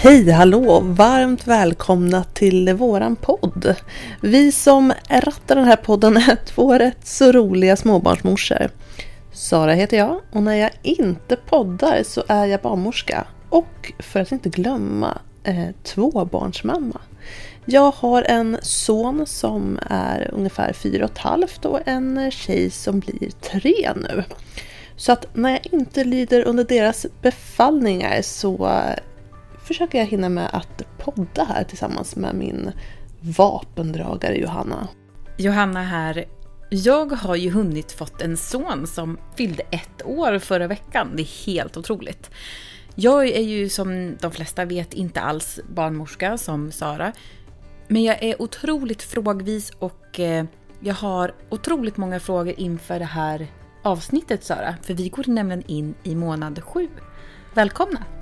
Hej hallå! Varmt välkomna till våran podd. Vi som rattar den här podden är två rätt så roliga småbarnsmorsor. Sara heter jag och när jag inte poddar så är jag barnmorska. Och för att inte glömma, eh, tvåbarnsmamma. Jag har en son som är ungefär fyra och ett halvt och en tjej som blir tre nu. Så att när jag inte lyder under deras befallningar så försöker jag hinna med att podda här tillsammans med min vapendragare Johanna. Johanna här. Jag har ju hunnit fått en son som fyllde ett år förra veckan. Det är helt otroligt. Jag är ju som de flesta vet inte alls barnmorska som Sara. Men jag är otroligt frågvis och eh, jag har otroligt många frågor inför det här avsnittet Sara. För vi går nämligen in i månad sju. Välkomna!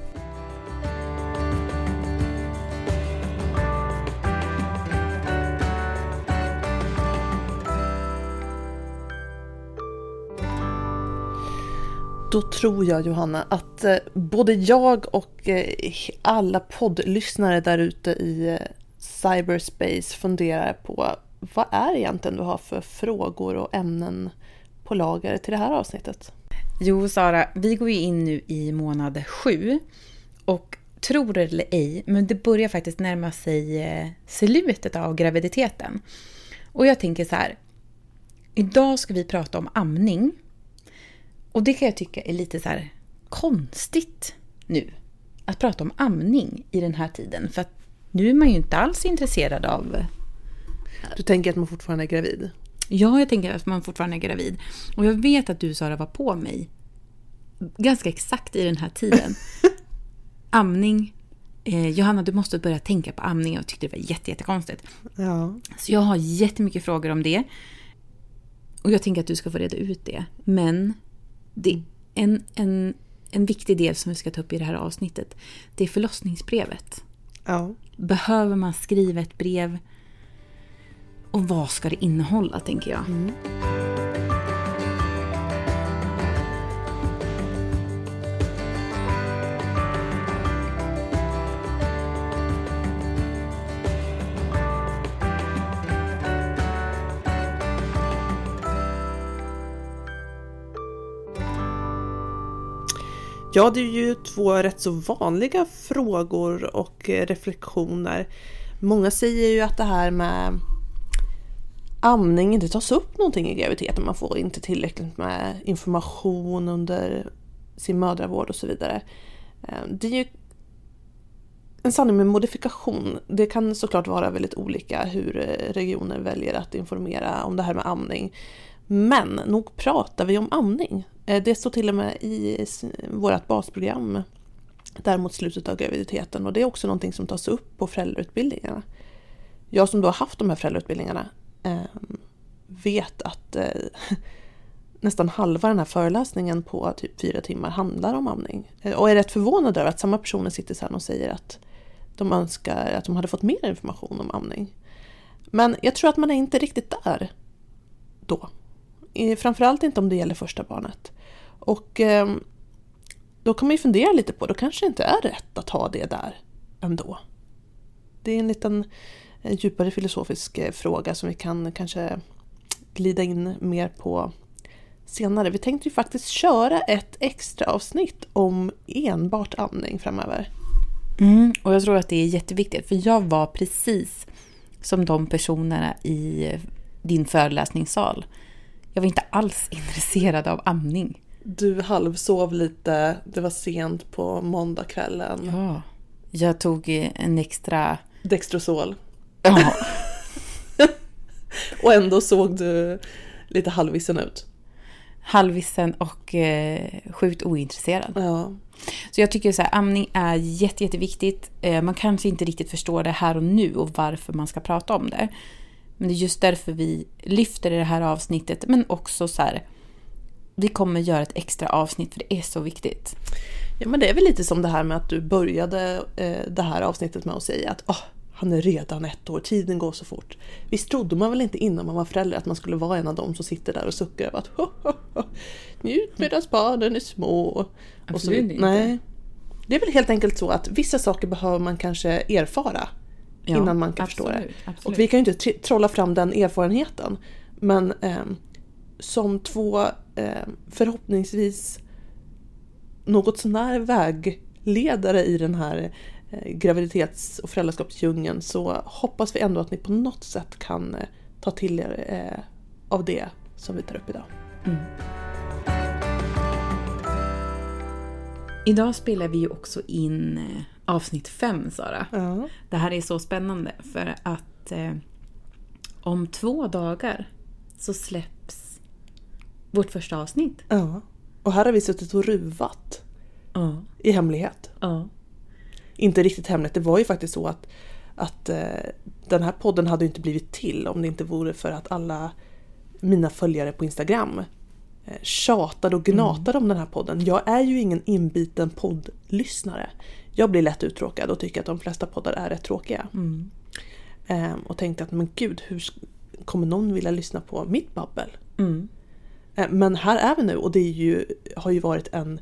Då tror jag Johanna att eh, både jag och eh, alla poddlyssnare där ute i eh, cyberspace funderar på vad är egentligen du har för frågor och ämnen på lager till det här avsnittet? Jo, Sara, vi går ju in nu i månad sju. Och tror det eller ej, men det börjar faktiskt närma sig slutet av graviditeten. Och jag tänker så här. Idag ska vi prata om amning. Och det kan jag tycka är lite så här konstigt nu. Att prata om amning i den här tiden. För att nu är man ju inte alls intresserad av... Du tänker att man fortfarande är gravid? Ja, jag tänker att man fortfarande är gravid. Och jag vet att du Sara var på mig ganska exakt i den här tiden. amning. Eh, Johanna, du måste börja tänka på amning. Jag tyckte det var jättekonstigt. Ja. Så jag har jättemycket frågor om det. Och jag tänker att du ska få reda ut det. Men det, en, en, en viktig del som vi ska ta upp i det här avsnittet, det är förlossningsbrevet. Ja. Behöver man skriva ett brev? Och vad ska det innehålla, tänker jag? Mm. Ja, det är ju två rätt så vanliga frågor och eh, reflektioner. Många säger ju att det här med amning inte tas upp någonting i graviditeten. Man får inte tillräckligt med information under sin mödravård och så vidare. Eh, det är ju en sanning med modifikation. Det kan såklart vara väldigt olika hur eh, regioner väljer att informera om det här med amning. Men nog pratar vi om amning. Eh, det står till och med i vårt basprogram där mot slutet av graviditeten och det är också någonting som tas upp på föräldrautbildningarna. Jag som då har haft de här föräldrautbildningarna ehm, vet att eh, nästan halva den här föreläsningen på typ fyra timmar handlar om amning. Eh, och är rätt förvånad över att samma personer sitter sen och säger att de önskar att de hade fått mer information om amning. Men jag tror att man är inte riktigt där då. Eh, framförallt inte om det gäller första barnet. Och eh, då kan man ju fundera lite på, då kanske det inte är rätt att ha det där ändå. Det är en liten eh, djupare filosofisk eh, fråga som vi kan kanske glida in mer på senare. Vi tänkte ju faktiskt köra ett extra avsnitt om enbart amning framöver. Mm, och jag tror att det är jätteviktigt, för jag var precis som de personerna i din föreläsningssal. Jag var inte alls intresserad av amning. Du halvsov lite, det var sent på måndagskvällen. Ja. Jag tog en extra... Dextrosol. Ja. och ändå såg du lite halvvissen ut. Halvvissen och eh, sjukt ointresserad. Ja. Så jag tycker så här, amning är jätte, jätteviktigt. Eh, man kanske inte riktigt förstår det här och nu och varför man ska prata om det. Men det är just därför vi lyfter i det här avsnittet. Men också så här, vi kommer göra ett extra avsnitt för det är så viktigt. Ja men det är väl lite som det här med att du började eh, det här avsnittet med att säga att oh, han är redan ett år, tiden går så fort. Visst trodde man väl inte innan man var förälder att man skulle vara en av dem som sitter där och suckar över att ho, ho, ho, njut medan barnen är små. Absolut och så, inte. Nej. Det är väl helt enkelt så att vissa saker behöver man kanske erfara Ja, innan man kan förstå det. absolut, absolut. Och vi kan ju inte tr- trolla fram den erfarenheten. Men ehm, som två ehm, förhoppningsvis något sånär vägledare i den här eh, graviditets och föräldraskapsdjungeln så hoppas vi ändå att ni på något sätt kan eh, ta till er eh, av det som vi tar upp idag. Idag spelar vi ju också in eh, avsnitt fem, Sara. Ja. Det här är så spännande för att eh, om två dagar så släpps vårt första avsnitt. ja. Och här har vi suttit och ruvat Ja. i hemlighet. Ja. inte riktigt hemligt. Det var ju faktiskt så att, att eh, den här podden hade inte blivit till om det inte vore för att alla mina följare på Instagram eh, tjatade och gnatade om den här podden. Jag är ju ingen inbiten poddlyssnare. Jag blir lätt uttråkad och tycker att de flesta poddar är rätt tråkiga. Mm. Ehm, och tänkte att men gud, hur kommer någon vilja lyssna på mitt babbel? Mm. Eh, Men här är vi nu och det ju, har ju varit en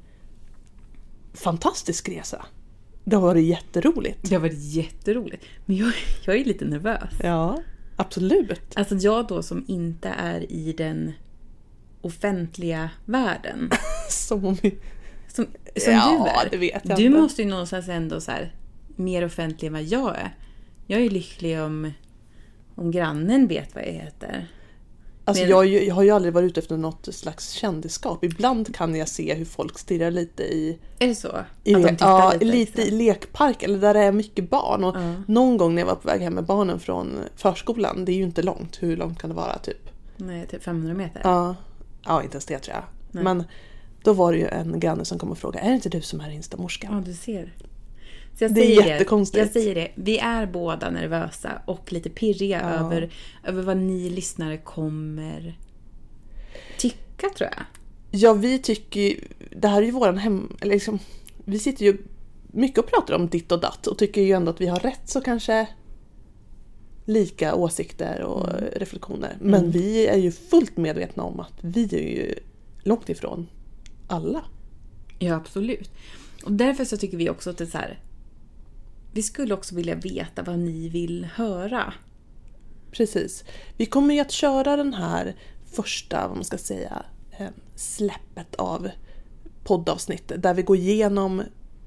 fantastisk resa. Det har varit jätteroligt. Det har varit jätteroligt. Men jag, jag är lite nervös. Ja, absolut. Alltså jag då som inte är i den offentliga världen. Som om vi... Som, som Ja, du är. det vet jag du inte. måste ju någonstans ändå så här, mer offentlig än vad jag är. Jag är lycklig om, om grannen vet vad jag heter. Alltså Men- jag, har ju- jag har ju aldrig varit ute efter något slags kändisskap. Ibland kan jag se hur folk stirrar lite i, Är det så? i, Att de tittar ja, lite lite, i lekpark eller där det är mycket barn. Och Ja. Någon gång när jag var på väg hem med barnen från förskolan, det är ju inte långt, hur långt kan det vara typ? Nej, typ 500 meter. Ja, ja inte ens det tror jag. Nej. Men då var det ju en granne som kom och frågade, är det inte du som är instamorskan? Ja, du ser. Så jag Det är säger jättekonstigt. Jag säger det. Vi är båda nervösa och lite pirriga Ja. över, över vad ni lyssnare kommer tycka, tror jag. Ja, vi tycker ju, det här är ju våran hem, eller liksom, vi sitter ju mycket och pratar om ditt och datt och tycker ju ändå att vi har rätt så kanske lika åsikter och reflektioner. Men vi är ju fullt medvetna om att vi är ju långt ifrån alla. Ja, absolut. Och därför så tycker vi också att det är så här. Vi skulle också vilja veta vad ni vill höra. Precis. Vi kommer ju att köra den här första, vad man ska säga, eh, släppet av poddavsnittet där vi går igenom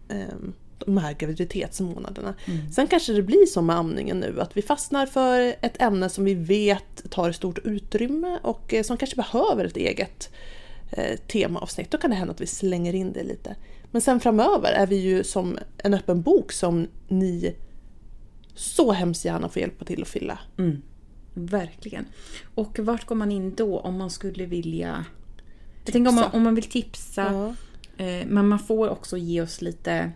eh, de här graviditetsmånaderna. Sen kanske det blir som med amningen nu, att vi fastnar för ett ämne som vi vet tar stort utrymme och eh, som kanske behöver ett eget eh, temaavsnitt. Då kan det hända att vi slänger in det lite. Men sen framöver är vi ju som en öppen bok som ni så hemskt gärna får hjälpa till att fylla. Mm. Verkligen. Och vart går man in då om man skulle vilja... Jag tänker om man, om man vill tipsa. Ja. Eh, men man får också ge oss lite,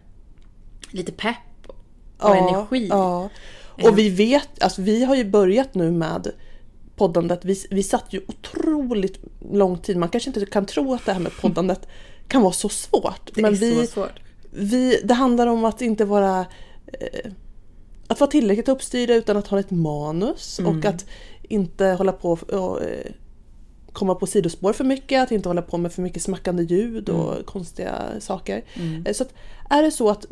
lite pepp och energi. Ja. Och vi vet, alltså vi har ju börjat nu med poddandet. Vi, vi satt ju otroligt lång tid. Man kanske inte kan tro att det här med poddandet kan vara så svårt. Det men är vi, så svårt. vi, det handlar om att inte vara eh, att vara tillräckligt uppstyrda utan att ha ett manus Mm. och att inte hålla på och eh, komma på sidospår för mycket, att inte hålla på med för mycket smackande ljud och Mm. konstiga saker. Eh, Så att, är det så att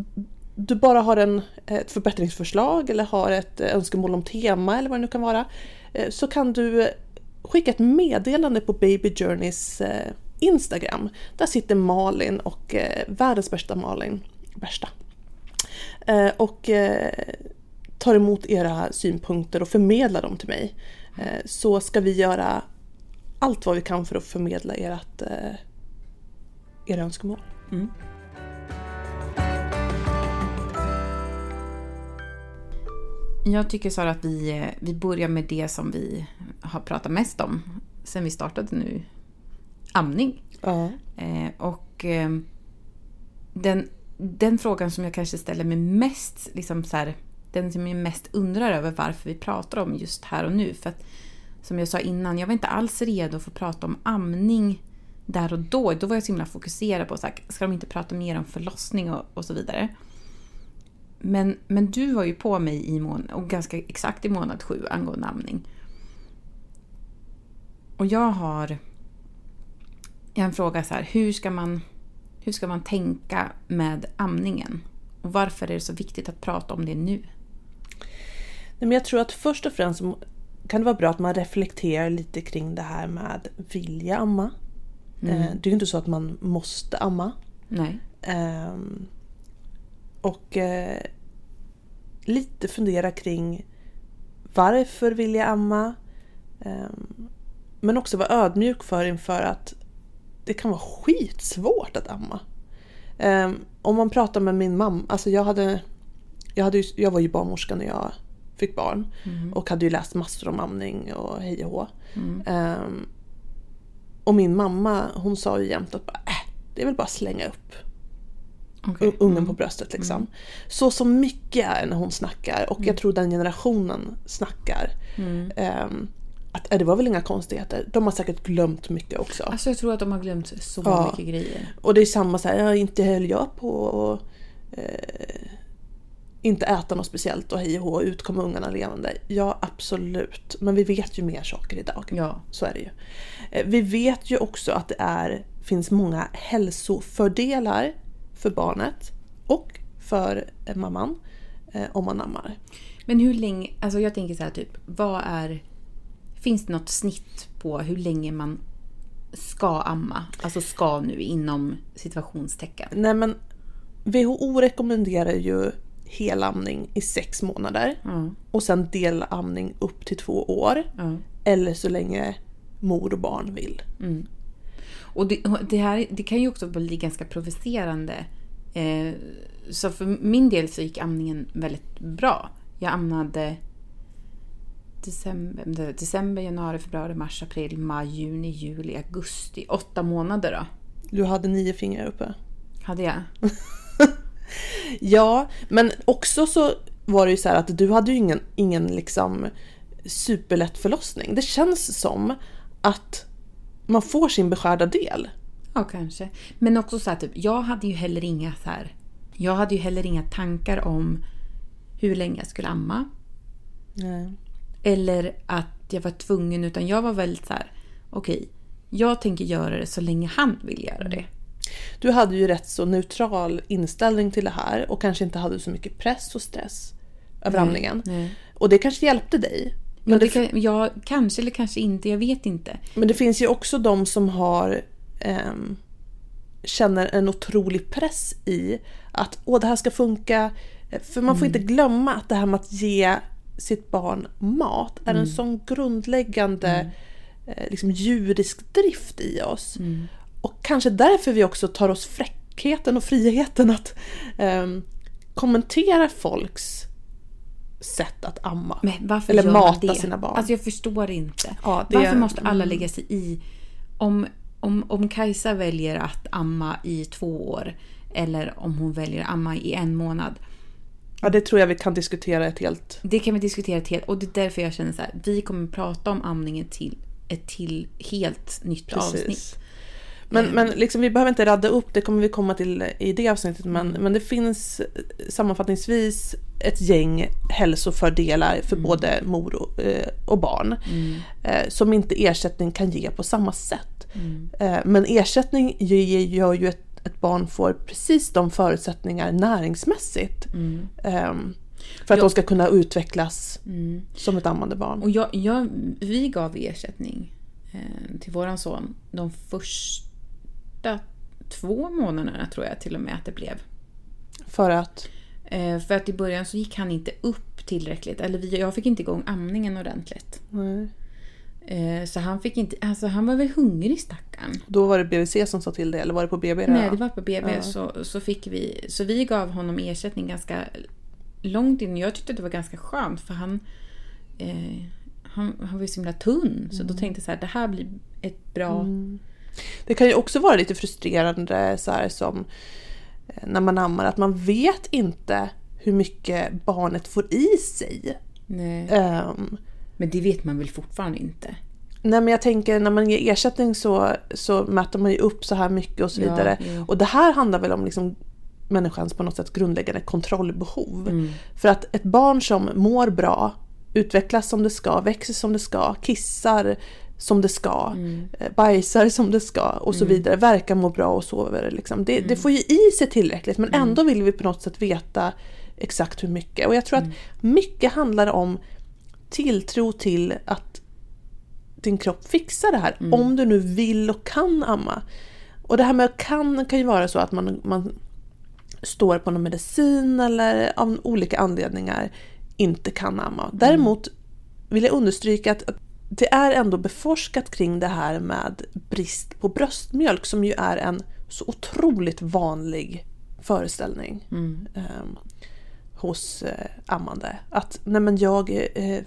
du bara har en, ett förbättringsförslag eller har ett eh, önskemål om tema eller vad det nu kan vara Eh, så kan du eh, skicka ett meddelande på Baby Journeys eh, Instagram. Där sitter Malin och världens bästa Malin, värsta, och tar emot era synpunkter och förmedlar dem till mig. Så ska vi göra allt vad vi kan för att förmedla ert, era önskemål. Mm. Jag tycker Sara att vi, eh, vi börjar med det som vi har pratat mest om sen vi startade nu. Amning. Ja. Eh, och eh, den, den frågan som jag kanske ställer mig mest, liksom så här, den som jag mest undrar över varför vi pratar om just här och nu. För att som jag sa innan, jag var inte alls redo för att prata om amning där och då. Då var jag så himla fokuserad på så här, ska de inte prata mer om förlossning och, och så vidare. Men, men du var ju på mig i mån, och ganska exakt i månad sju angående amning. Och jag har en fråga så här, hur ska man, hur ska man tänka med amningen? Och varför är det så viktigt att prata om det nu? Men jag tror att först och främst kan det vara bra att man reflekterar lite kring det här med vilja amma. Mm. Eh, Det är ju inte så att man måste amma. Nej. Och eh, lite fundera kring varför vill jag amma? Ehm, men också vara ödmjuk för inför att det kan vara skitsvårt att amma. Ehm, om man pratar med min mamma, alltså jag hade, jag, hade ju, jag var ju barnmorska när jag fick barn och hade ju läst massor om amning och hej och hå. Ehm, och min mamma hon sa ju jämt att bara, äh, det är väl bara att slänga upp U- ungen på bröstet liksom. Så som mycket är när hon snackar och jag tror den generationen snackar. ehm, att äh, det var väl inga konstigheter. De har säkert glömt mycket också. Alltså jag tror att de har glömt så Ja. mycket grejer. Och det är samma så här, ja, inte höll jag på att eh, inte äta något speciellt och hej och hå, ut kom ungarna levande. Ja absolut, men vi vet ju mer saker idag. Ja. Så är det ju. Eh, Vi vet ju också att det är, finns många hälsofördelar för barnet och för eh, mamman eh, om man ammar. Men hur länge, alltså jag tänker så här typ, vad är... Finns det något snitt på hur länge man ska amma? Alltså ska nu inom situationstecken. Nej men WHO rekommenderar ju helamning i sex månader Ja. och sen delamning upp till två år. Ja. Eller så länge mor och barn vill. Och det, det här det kan ju också bli ganska provocerande. Eh, så för min del så gick amningen väldigt bra. Jag ammade december, december januari, februari, mars, april, maj, juni, juli, augusti. Åtta månader då. Du hade nio fingrar uppe. Hade jag. Ja, men också så var det ju så här att du hade ju ingen, ingen liksom superlätt förlossning. Det känns som att man får sin beskärda del. Ja, kanske. Men också så här, typ, jag hade ju heller inga så här, Jag hade ju heller inga tankar om hur länge jag skulle amma. Nej. Eller att jag var tvungen, utan jag var väldigt så här, okej, jag tänker göra det så länge han vill göra det. Du hade ju rätt så neutral inställning till det här och kanske inte hade så mycket press och stress över amningen. Och det kanske hjälpte dig. Men det kan, ja, kanske eller kanske inte, jag vet inte. men det finns ju också de som har ehm, känner en otrolig press i att Åh, det här ska funka. För man får inte glömma att det här med att ge sitt barn mat är en sån grundläggande eh, liksom, djurisk drift i oss. Och kanske därför vi också tar oss fräckheten och friheten att ehm, kommentera folks sätt att amma. Eller mata sina barn. Alltså jag förstår inte. Ja, det- Varför måste alla lägga sig i? Om, om, om Kajsa väljer att amma i två år eller om hon väljer att amma i en månad. Ja, det tror jag vi kan diskutera ett helt... Det kan vi diskutera ett helt... Och det är därför jag känner så här. Vi kommer prata om amningen till ett till helt nytt avsnitt. Men, men liksom, vi behöver inte radda upp, det kommer vi komma till i det avsnittet. Men, men det finns sammanfattningsvis ett gäng hälsofördelar för både mor och, eh, och barn. Eh, som inte ersättning kan ge på samma sätt. Eh, men ersättning ge- gör ju att ett barn får precis de förutsättningar näringsmässigt. ehm, för att Ja. de ska kunna utvecklas som ett ammande barn. Och jag, jag, vi gav ersättning eh, till våran son de första två månaderna tror jag till och med att det blev. För att... Eh, för att i början så gick han inte upp tillräckligt. Eller vi, jag fick inte igång amningen ordentligt. Eh, så han fick inte, alltså han var väl hungrig stackarn. Då var det BVC som sa till det, eller var det på BB? Nej, det var på BB. Ja. Så, så fick vi, så vi gav honom ersättning ganska långt in. Jag tyckte det var ganska skönt för han, eh, han, han var ju så himla tunn. Så då tänkte jag så här, det här blir ett bra... Det kan ju också vara lite frustrerande så här, som eh, när man ammar, att man vet inte hur mycket barnet får i sig. Ehm, Men det vet man väl fortfarande inte? nej men jag tänker när man ger ersättning så, så mäter man ju upp så här mycket och så Ja, vidare. jo. Och det här handlar väl om liksom människans på något sätt grundläggande kontrollbehov. Mm. För att ett barn som mår bra, utvecklas som det ska, växer som det ska, kissar som det ska, eh, bajsar som det ska och så vidare, verkar må bra och sover. Liksom. Det, det får ju i sig tillräckligt men ändå vill vi på något sätt veta exakt hur mycket. Och jag tror att mycket handlar om tilltro till att din kropp fixar det här. Om du nu vill och kan amma. Och det här med kan kan ju vara så att man, man står på någon medicin eller av olika anledningar inte kan amma. Däremot vill jag understryka att det är ändå beforskat kring det här med brist på bröstmjölk som ju är en så otroligt vanlig föreställning eh, hos eh, ammande. Att nej men jag eh,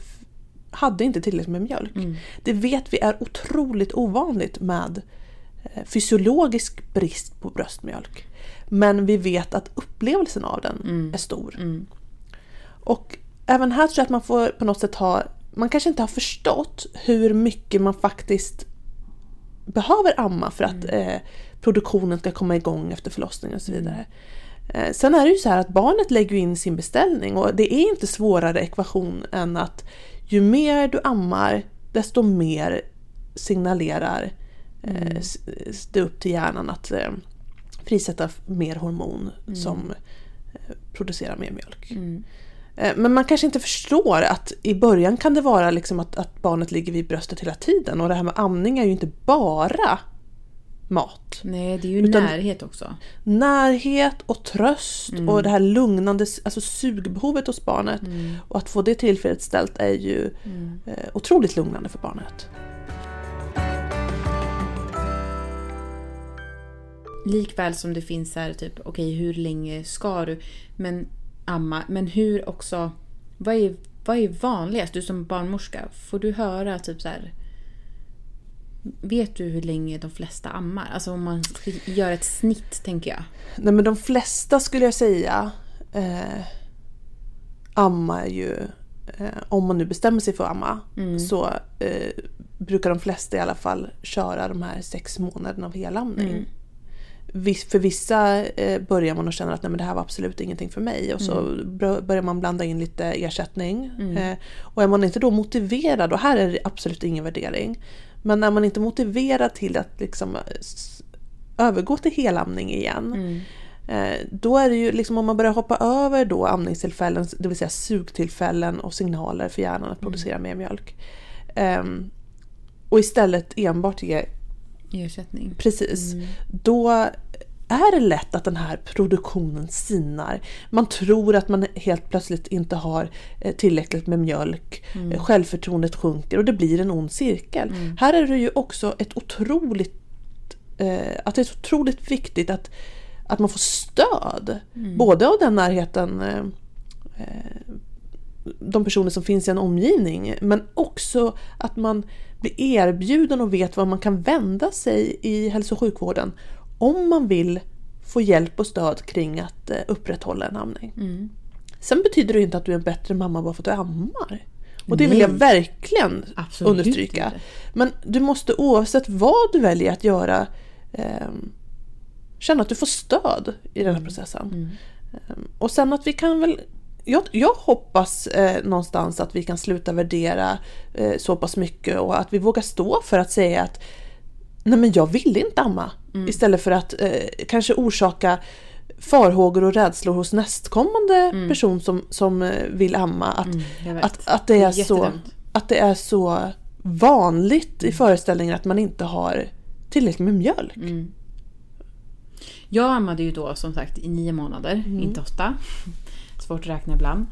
hade inte tillräckligt med mjölk. Det vet vi är otroligt ovanligt med eh, fysiologisk brist på bröstmjölk. Men vi vet att upplevelsen av den är stor. Och även här tror jag att man får på något sätt ha, man kanske inte har förstått hur mycket man faktiskt behöver amma för att eh, produktionen ska komma igång efter förlossningen och så vidare. Eh, sen är det ju så här att barnet lägger in sin beställning och det är inte svårare ekvation än att ju mer du ammar desto mer signalerar eh, s- det upp till hjärnan att eh, frisätta mer hormon som eh, producerar mer mjölk. Eh, Men man kanske inte förstår att i början kan det vara liksom att, att barnet ligger vid bröstet hela tiden och det här med amning är ju inte bara mat. Nej, det är ju närhet också. Närhet och tröst och det här lugnande alltså sugbehovet hos barnet. Och att få det tillfredsställt är ju eh, otroligt lugnande för barnet. Likväl som det finns här typ, okej hur länge ska du men amma? Men hur också, vad är, vad är vanligast? Du som barnmorska, får du höra typ så här Vet du hur länge de flesta ammar? Alltså om man göra ett snitt tänker jag. Nej men de flesta skulle jag säga eh, ammar ju, eh, om man nu bestämmer sig för att amma, så eh, brukar de flesta i alla fall köra de här sex månaderna av helamning. Viss- För vissa eh, börjar man och känner att Nej, men det här var absolut ingenting för mig och så br- börjar man blanda in lite ersättning. Eh, och är man inte då motiverad, och här är det absolut ingen värdering, men är man inte motiverad till att liksom eh, övergå till helamning igen Eh, Då är det ju liksom om man börjar hoppa över då amningstillfällen, det vill säga sugtillfällen och signaler för hjärnan att producera mer mjölk. Ehm, och istället enbart ge Ersättning. precis. Då är det lätt att den här produktionen sinar. Man tror att man helt plötsligt inte har eh, tillräckligt med mjölk. Eh, Självförtroendet sjunker och det blir en ond cirkel. Här är det ju också ett otroligt eh, att det är otroligt viktigt att, att man får stöd. Både av den närheten eh, de personer som finns i en omgivning men också att man blir erbjuden och vet var man kan vända sig i hälso och sjukvården om man vill få hjälp och stöd kring att eh, upprätthålla en amning. Sen betyder det inte att du är en bättre mamma bara för att du ammar. Och det vill jag Nej. verkligen Absolut understryka. inte. Men du måste oavsett vad du väljer att göra ehm, känna att du får stöd i den här processen. Ehm, och sen att vi kan väl jag, jag hoppas eh, någonstans att vi kan sluta värdera eh, så pass mycket och att vi vågar stå för att säga att nej men jag vill inte amma. Istället för att eh, kanske orsaka farhågor och rädslor hos nästkommande person som, som eh, vill amma. Att, vet. att, att, det Det är är så, att det är så vanligt i föreställningen att man inte har tillräckligt med mjölk. Jag ammade ju då som sagt i nio månader, inte åtta. Svårt att räkna ibland.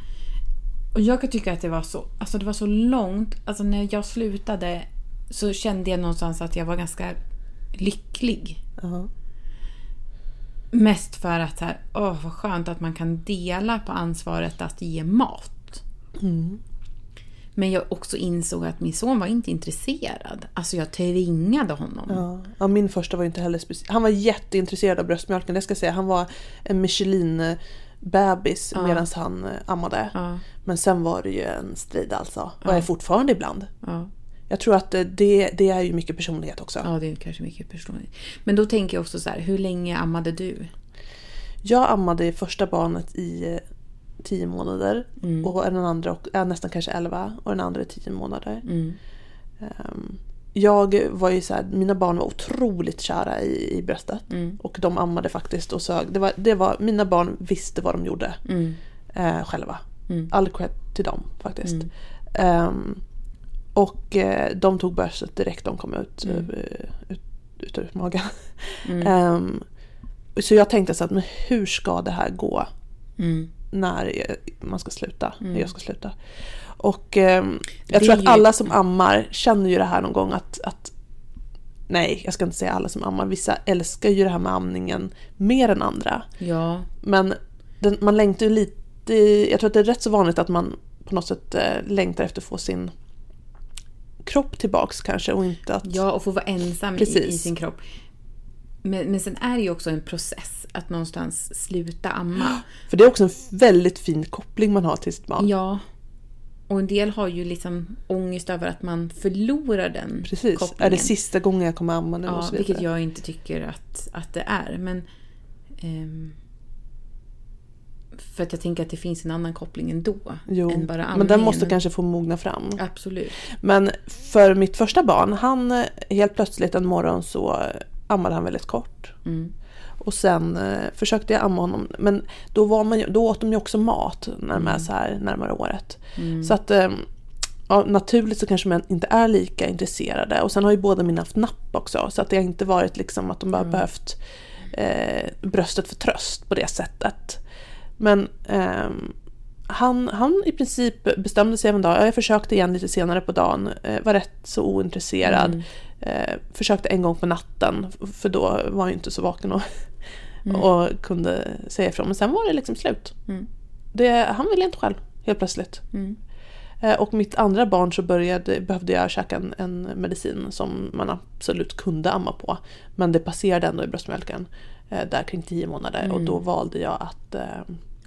Och jag kan tycka att det var så, alltså det var så långt. Alltså när jag slutade så kände jag någonstans att jag var ganska lycklig. Ja. Mest för att så här, åh vad skönt att man kan dela på ansvaret att ge mat. Men jag också insåg att min son var inte intresserad. Alltså jag tvingade honom. Ja. ja, min första var inte heller speciellt. Han var jätteintresserad av bröstmjölken, det ska jag säga. Han var en Michelin-bebis medan han eh, ammade. Ja, Men sen var det ju en strid alltså. Och är fortfarande ibland. ja. Jag tror att eh, det, det är ju mycket personlighet också. Ja, det är kanske mycket personligt. Men då tänker jag också så här, hur länge ammade du? Jag ammade första barnet i eh, tio månader. Mm. Och den andra, ja, nästan kanske elva. Och den andra i tio månader. Mm. Ehm, jag var ju så här, mina barn var otroligt kära i, i bröstet. Mm. Och de ammade faktiskt och sög. Det var, det var, mina barn visste vad de gjorde Mm. eh, själva. Mm. All cred till dem faktiskt. Ehm, och eh, de tog bröstet direkt de kom ut, Mm. eh, ut, ut ur magen. Ehm, så jag tänkte så att men hur ska det här gå Mm. när jag- man ska sluta? När jag ska sluta. Och ehm, jag Det tror att ju- alla som ammar känner ju det här någon gång att, att Nej, jag ska inte säga alla som ammar. Vissa älskar ju det här med amningen mer än andra. Ja, Men den, man längtar ju lite, jag tror att det är rätt så vanligt att man på något sätt eh, längtar efter att få sin kropp tillbaks kanske och inte att... ja, och få vara ensam i, i sin kropp. Men, men sen är det ju också en process att någonstans sluta amma. För det är också en väldigt fin koppling man har till sitt barn. Ja. Och en del har ju liksom ångest över att man förlorar den Precis. kopplingen. Är det sista gången jag kommer amma nu och Ja, så vidare. vilket jag inte tycker att, att det är. Men, ehm, för att jag tänker att det finns en annan koppling ändå. Jo, än bara men den måste kanske få mogna fram. Absolut. Men för mitt första barn, han helt plötsligt en morgon så ammade han väldigt kort. Mm. Och sen eh, försökte jag amma honom, men då, var man, ju- då åt de ju också mat när de är så här närmare året. Mm. Så att eh, ja, naturligt så kanske man inte är lika intresserade. Och sen har ju båda mina haft napp också, så att det har inte varit liksom att de bara behövt eh, bröstet för tröst på det sättet. Men ehm, han, han i princip bestämde sig en dag, ja, jag försökte igen lite senare på dagen, eh, var rätt så ointresserad. Mm. Eh, försökte en gång på natten, för då var jag inte så vaken och, Mm. och kunde säga ifrån. Men sen var det liksom slut. Mm. Det, han ville inte själv, helt plötsligt. Mm. Eh, och mitt andra barn så började, behövde jag käka en, en medicin som man absolut kunde amma på. Men det passerade ändå i bröstmjölken eh, där kring 10 månader och Mm. då valde jag att, eh,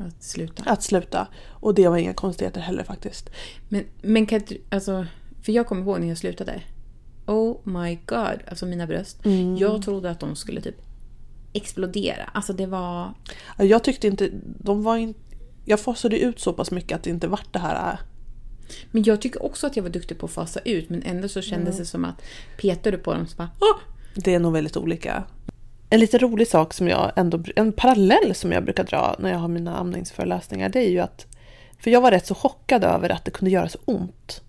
Att sluta. att sluta. Och det var inga konstigheter heller faktiskt. Men, men kan du, alltså, för jag kommer ihåg när jag slutade. Oh my god, alltså mina bröst. Mm. Jag trodde att de skulle typ explodera. Alltså det var... Ja, Jag tyckte inte, de var inte, jag fasade ut så pass mycket att det inte vart det här äh, Men jag tycker också att jag var duktig på att fasa ut men ändå så kändes det som att petade du på dem så bara Åh! Det är nog väldigt olika. En lite rolig sak som jag ändå, en parallell som jag brukar dra när jag har mina amningsföreläsningar, det är ju att, för jag var rätt så chockad över att det kunde göra så ont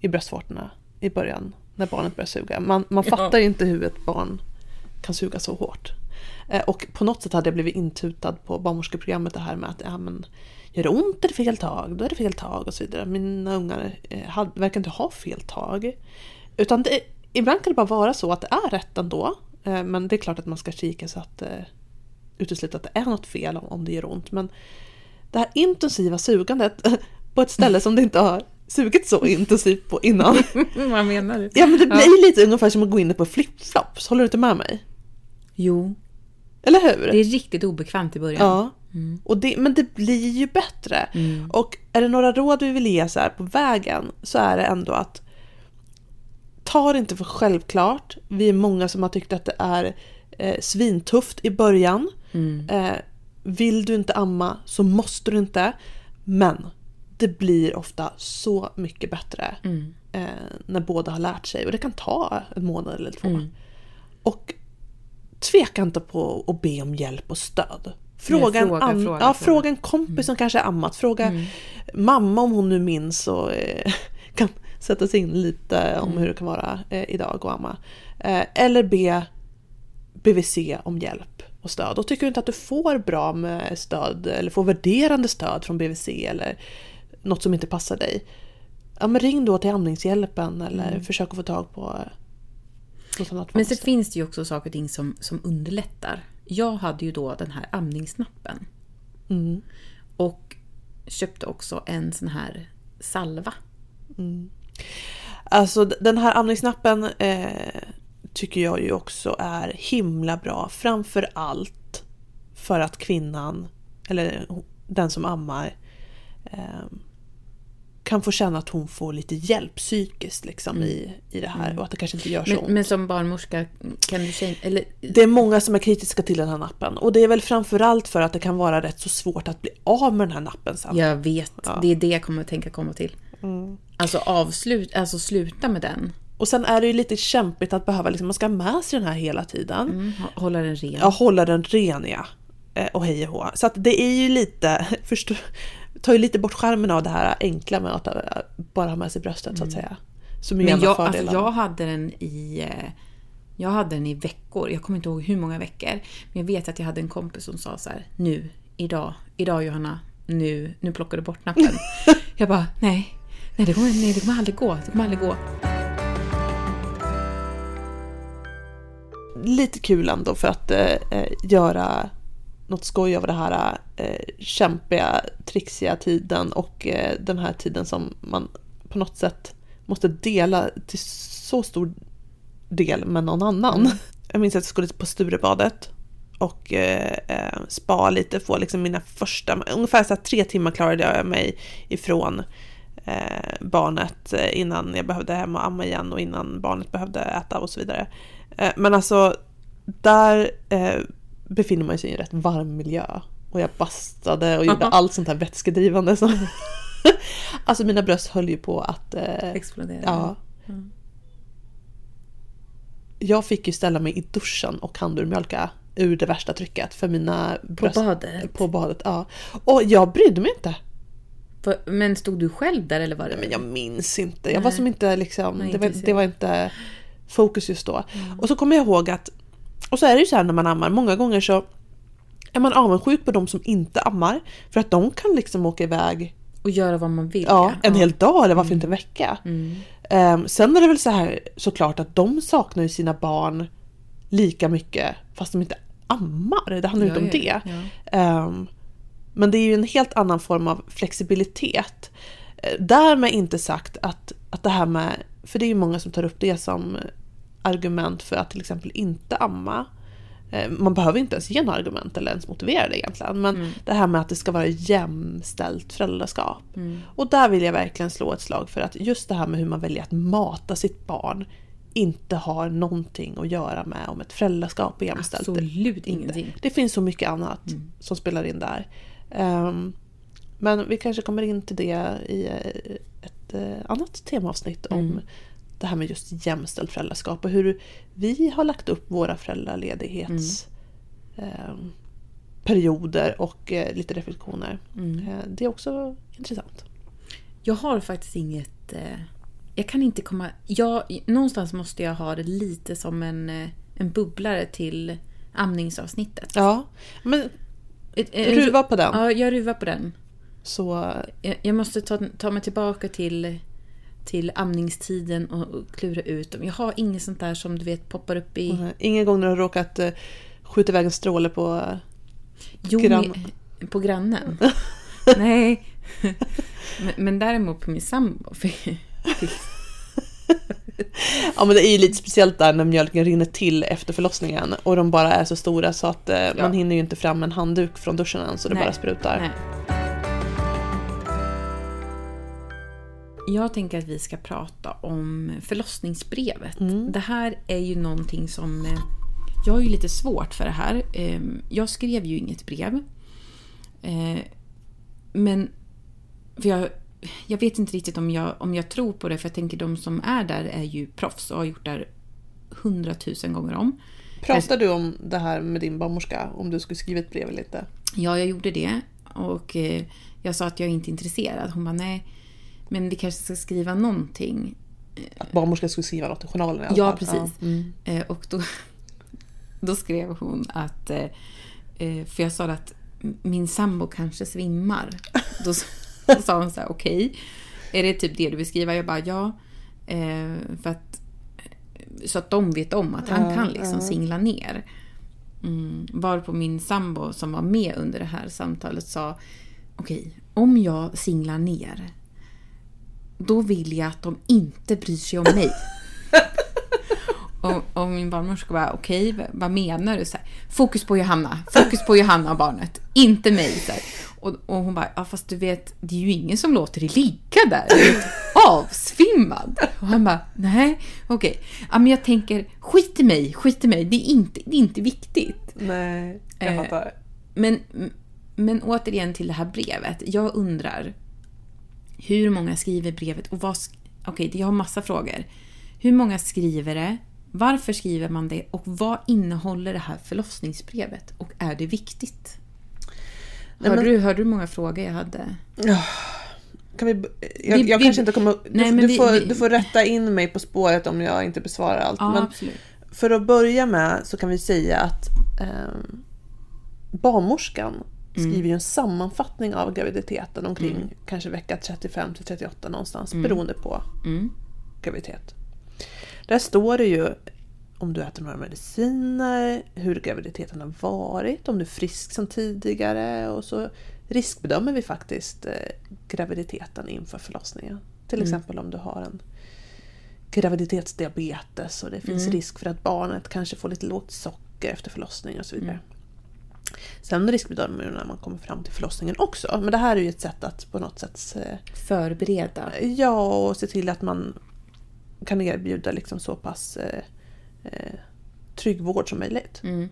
i bröstvårtorna i början, när barnet börjar suga. Man, man Ja. fattar ju inte hur ett barn kan suga så hårt. Eh, Och på något sätt hade jag blivit intutad på barnmorskeprogrammet det här med att ja, men, gör det ont är det fel tag, då är det fel tag och så vidare. Mina ungar eh, hade, verkar inte ha fel tag. Utan det, ibland kan det bara vara så att det är rätt ändå. Eh, Men det är klart att man ska kika så att utesluta att det är något fel om, om det gör ont. Men det här intensiva sugandet på ett ställe som det inte har sugit så intensivt på innan. Vad menar du? Ja men det blir lite ungefär som att gå in på flipflops, håller du inte med mig? Jo, Eller hur? det är riktigt obekvämt i början. Ja. Och det, men det blir ju bättre. Mm. Och är det några råd vi vill ge så här på vägen så är det ändå att ta det inte för självklart. Vi är många som har tyckt att det är eh, svintufft i början. Mm. Eh, vill du inte amma så måste du inte. Men det blir ofta så mycket bättre Mm. eh, när båda har lärt sig. Och det kan ta en månad eller två. Mm. Och tveka inte på att be om hjälp och stöd. Fråga, en, fråga, an- fråga, ja, fråga. en kompis som kanske har ammat. Fråga Mm. mamma om hon nu minns och eh, kan sätta sig in lite om Mm. hur det kan vara eh, idag och amma. Eh, eller be BVC om hjälp och stöd. Och tycker du inte att du får bra med stöd eller får värderande stöd från BVC eller något som inte passar dig. Ja men ring då till Amningshjälpen eller försök att få tag på Men så fönster. finns det ju också saker och ting som, som underlättar. Jag hade ju då den här amningsnappen. Mm. Och köpte också en sån här salva. Alltså d- den här amningsnappen eh, tycker jag ju också är himla bra. Framför allt för att kvinnan, eller den som ammar, eh, kan få känna att hon får lite hjälp psykiskt liksom, i, i det här och att det kanske inte gör så Men, ont. men som barnmorska kan du säga... Eller, Det är många som är kritiska till den här nappen och det är väl framförallt för att det kan vara rätt så svårt att bli av med den här nappen sen. jag vet, Ja. det är det jag kommer att tänka komma till. Mm. Alltså avslut, alltså sluta med den. och sen är det ju lite kämpigt att behöva, liksom, man ska ha med sig den här hela tiden. Mm, hå- hålla den ren. Ja, hålla den ren ja. Eh, Och hej och hå. Så att det är ju lite, förstå, tar ju lite bort skärmen av det här enkla med att bara ha med sig bröstet så att säga. Som är Men jag, alltså, jag hade den i... eh, Jag hade den i veckor. Jag kommer inte ihåg hur många veckor. Men jag vet att jag hade en kompis som sa så här. Nu, idag, idag Johanna. Nu, nu plockar du bort nappen. jag bara, nej. Nej det, kommer, nej, det kommer aldrig gå. Det kommer aldrig gå. lite kul ändå för att eh, eh, göra något skoj av det här eh, kämpiga, trixiga tiden och eh, den här tiden som man på något sätt måste dela till så stor del med någon annan. Jag minns att jag skulle på Sturebadet och eh, eh, spa lite, få liksom mina första, ungefär så här tre timmar klarade jag mig ifrån eh, barnet eh, innan jag behövde hem och amma igen och innan barnet behövde äta och så vidare. Eh, men alltså, där eh, befinner man sig i en rätt varm miljö. Och jag bastade och gjorde allt sånt här vätskedrivande. Som alltså mina bröst höll ju på att... Eh, Explodera. ja. Mm. Jag fick ju ställa mig i duschen och handurmjölka ur det värsta trycket för mina bröst... badet? På badet, ja. Och jag brydde mig inte. Men stod du själv där eller var det? Men jag minns inte. Jag var som inte liksom, Nej, det, var, det var inte fokus just då. Och så kommer jag ihåg att, och så är det ju så här när man ammar, många gånger så är man avundsjuk på de som inte ammar. För att de kan liksom åka iväg Och göra vad man vill. ja, en hel dag eller varför Mm. inte en vecka. Ehm, sen är det väl så här såklart att de saknar ju sina barn lika mycket fast de inte ammar. Det handlar ju Ja, inte om ja, det. ja. Ehm, men det är ju en helt annan form av flexibilitet. Eh, Därmed inte sagt att, att det här med, för det är ju många som tar upp det som argument för att till exempel inte amma. Eh, Man behöver inte ens ge några argument eller ens motivera det egentligen. Men det här med att det ska vara jämställt föräldraskap. Och där vill jag verkligen slå ett slag för att just det här med hur man väljer att mata sitt barn inte har någonting att göra med om ett föräldraskap är jämställt. Absolut inte. ingenting. Det finns så mycket annat som spelar in där. Ehm, men vi kanske kommer in till det i eh, ett eh, annat temaavsnitt om det här med just jämställt föräldraskap och hur vi har lagt upp våra föräldraledighets ehm, perioder och eh, lite reflektioner. Eh, det är också intressant. Jag har faktiskt inget... Eh, jag kan inte komma... Jag, någonstans måste jag ha det lite som en, en bubblare till amningsavsnittet. Ja, men ruva på den. Ja, jag ruvar på den. Så Jag, jag måste ta, ta mig tillbaka till, till amningstiden och, klura ut dem. Jag har inget sånt där som du vet poppar upp i... eh, ingen gång när du har råkat eh, skjuta iväg en stråle på eh, Jo, Grann. med- på grannen. Nej. Men, men däremot på min sambo. Ja men det är ju lite speciellt där när mjölken rinner till efter förlossningen och de bara är så stora så att eh, man hinner ju inte fram en handduk från duschen än så det Nej, bara sprutar. nej. Jag tänker att vi ska prata om förlossningsbrevet. Mm. Det här är ju någonting som... eh, Jag har ju lite svårt för det här. Eh, Jag skrev ju inget brev. Eh, Men... För jag, jag vet inte riktigt om jag, om jag tror på det, för jag tänker de som är där är ju proffs och har gjort det här hundratusen gånger om. Pratar du om det här med din barnmorska? Om du skulle skriva ett brev eller inte? Ja, jag gjorde det. Och eh, jag sa att jag inte är intresserad. Hon bara, nej, men vi kanske ska skriva någonting. Att barnmorskan skulle skriva något i journalen i alla Ja, fall. precis. Mm. Eh, och då, då skrev hon att, eh, eh, för jag sa att min sambo kanske svimmar. Då, då sa hon så här, okej, är det typ det du vill skriva? Jag bara, ja. För att, så att de vet om att han Ja, kan liksom ja. singla ner. Mm, varpå min sambo som var med under det här samtalet sa, okej, om jag singlar ner, då vill jag att de inte bryr sig om mig. Och, och min barnmorska bara, okej, v- vad menar du? Så här, fokus på Johanna, fokus på Johanna och barnet, inte mig. Så här. Och, och hon bara, ja fast du vet, det är ju ingen som låter dig ligga där, avsvimmad. Och han bara, nej, okej. Ja men jag tänker, skit i mig, skit i mig, det är inte, det är inte viktigt. Nej, jag Eh, fattar. Men, men återigen till det här brevet. Jag undrar hur många skriver brevet och vad... Okej, jag har massa frågor. Hur många skriver det? Varför skriver man det? Och vad innehåller det här förlossningsbrevet? Och är det viktigt? Nej, hörde, men- du, hörde du många frågor jag hade? Kan vi, jag Vi- jag vi- kanske inte kommer... Du, Nej, du, får, du får rätta in mig på spåret om jag inte besvarar allt. Ja, men absolut. för att börja med så kan vi säga att eh, barnmorskan. Skriver ju en sammanfattning av graviditeten omkring Mm. kanske vecka 35 till 38 någonstans beroende på Mm. graviditet. Där står det ju om du äter några mediciner, hur graviditeten har varit, om du är frisk som tidigare och så riskbedömer vi faktiskt eh, graviditeten inför förlossningen. Till exempel om du har en graviditetsdiabetes och det finns risk för att barnet kanske får lite lågt socker efter förlossning och så vidare. Sen riskbedömer vi när man kommer fram till förlossningen också. Men det här är ju ett sätt att på något sätt eh, Förbereda. Ja, och se till att man kan erbjuda liksom så pass eh, eh, trygg vård som möjligt. Mm.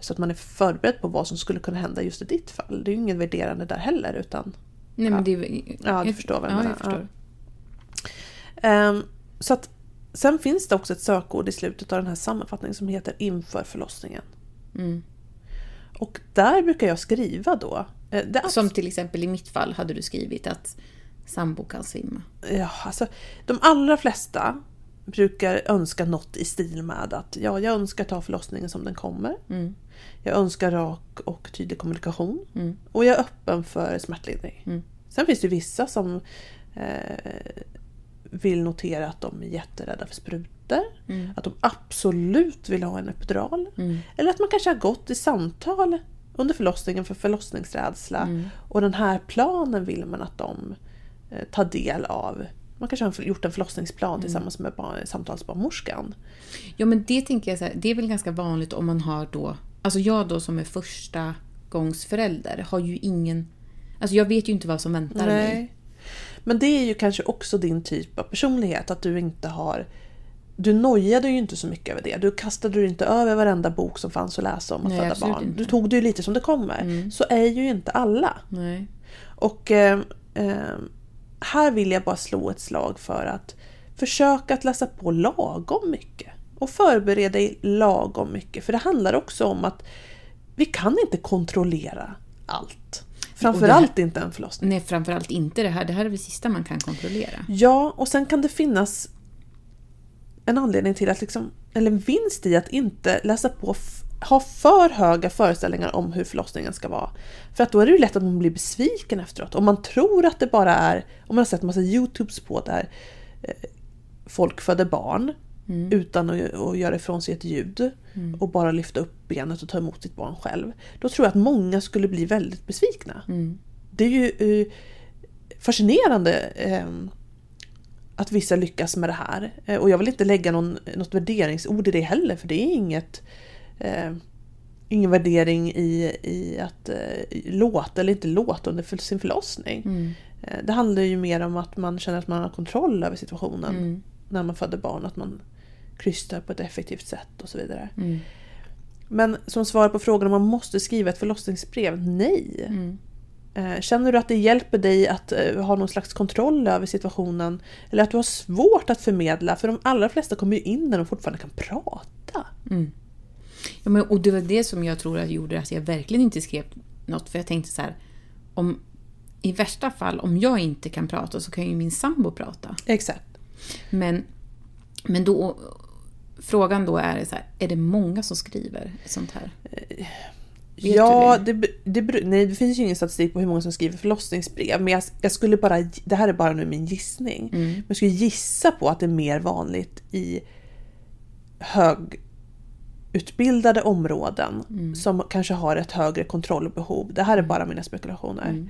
Så att man är förberedd på vad som skulle kunna hända just i ditt fall. Det är ju inget värderande där heller. Utan, Nej, men det, är- Ja, du förstår vad jag ja, menar. Jag förstår. Ehm, så att, sen finns det också ett sökord i slutet av den här sammanfattningen som heter inför förlossningen. Mm. Och där brukar jag skriva då. eh, Som till exempel i mitt fall hade du skrivit att sambo kan svimma. Ja, alltså, de allra flesta brukar önska något i stil med att ja, jag önskar ta förlossningen som den kommer. Mm. Jag önskar rak och tydlig kommunikation. Mm. Och jag är öppen för smärtlindring. Mm. Sen finns det vissa som eh, vill notera att de är jätterädda för sprutor. Mm. Att de absolut vill ha en epidural. Mm. Eller att man kanske har gått i samtal under förlossningen för förlossningsrädsla. Mm. Och den här planen vill man att de eh, tar del av. Man kanske har gjort en förlossningsplan Mm. tillsammans med barn, samtalsbarnmorskan. Ja, men det tänker jag så här, det är väl ganska vanligt om man har då... Alltså jag då som är första gångs förälder har ju ingen... Alltså jag vet ju inte vad som väntar mig. Men det är ju kanske också din typ av personlighet. Att du inte har... Du nojade ju inte så mycket över det. Du kastade ju inte över varenda bok som fanns att läsa om att Nej, föda barn. inte. Mm. Du tog det ju lite som det kommer. Så är ju inte alla. Nej. Och eh, eh, här vill jag bara slå ett slag för att försöka att läsa på lagom mycket. Och förbereda dig lagom mycket. För det handlar också om att vi kan inte kontrollera allt. Framförallt inte en förlossning. Nej, framförallt inte det här. Det här är det sista man kan kontrollera. Ja, och sen kan det finnas en anledning till att liksom, eller en vinst i att inte läsa på, ha för höga föreställningar om hur förlossningen ska vara. För att då är det ju lätt att man blir besviken efteråt. Om man tror att det bara är, om man har sett massa YouTubes på där eh, folk föder barn utan att, att göra ifrån sig ett ljud och bara lyfta upp benet och ta emot sitt barn själv. Då tror jag att många skulle bli väldigt besvikna. Mm. Det är ju eh, fascinerande eh, att vissa lyckas med det här. Eh, och jag vill inte lägga någon, något värderingsord i det heller för det är inget eh, ingen värdering i, i att eh, låta eller inte låta under sin förlossning. Mm. Eh, det handlar ju mer om att man känner att man har kontroll över situationen Mm. när man föder barn. Att man krystar på ett effektivt sätt och så vidare. Mm. Men som svar på frågan om man måste skriva ett förlossningsbrev, nej. Mm. Eh, Känner du att det hjälper dig att eh, ha någon slags kontroll över situationen? Eller att du har svårt att förmedla? För de allra flesta kommer ju in när de fortfarande kan prata. Mm. Ja, men, och det var det som jag tror att gjorde att jag verkligen inte skrev något. För jag tänkte så här, om, i värsta fall, om jag inte kan prata så kan ju min sambo prata. Exakt. Men, men då, frågan då är så här, är det många som skriver sånt här? Vet ja, det, det, bero- nej, det finns ju ingen statistik på hur många som skriver förlossningsbrev. Men jag, jag skulle bara, det här är bara nu min gissning. Mm. Men jag skulle gissa på att det är mer vanligt i högutbildade områden Mm. som kanske har ett högre kontrollbehov. Det här är bara mina spekulationer. Mm.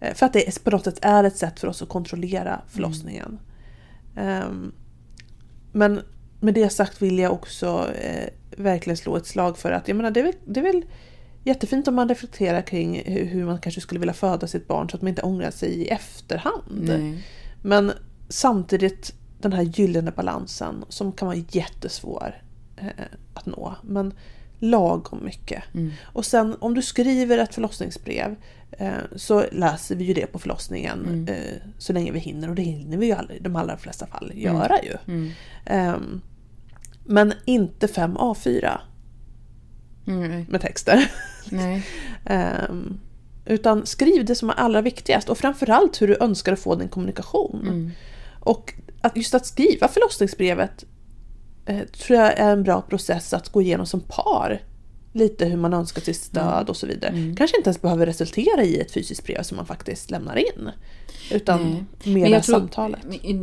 Eh, För att det på något sätt är ett sätt för oss att kontrollera förlossningen. Ehm, men med det sagt vill jag också eh, verkligen slå ett slag för att jag menar, det, är väl, det är väl jättefint om man reflekterar kring hur, hur man kanske skulle vilja föda sitt barn så att man inte ångrar sig i efterhand. Nej. Men samtidigt den här gyllene balansen som kan vara jättesvår eh, att nå. Men lagom mycket. Mm. Och sen om du skriver ett förlossningsbrev, eh, så läser vi ju det på förlossningen Mm. eh, så länge vi hinner och det hinner vi ju alla, i de allra flesta fall göra ju. Mm. Ehm, men inte fem A4 Mm. med texter. Ehm, utan skriv det som är allra viktigast och framförallt hur du önskar att få din kommunikation. Mm. Och att just att skriva förlossningsbrevet eh, tror jag är en bra process att gå igenom som par. Lite hur man önskar sitt stöd och så vidare. Mm. Kanske inte ens behöver resultera i ett fysiskt brev som man faktiskt lämnar in. Utan mer samtalet.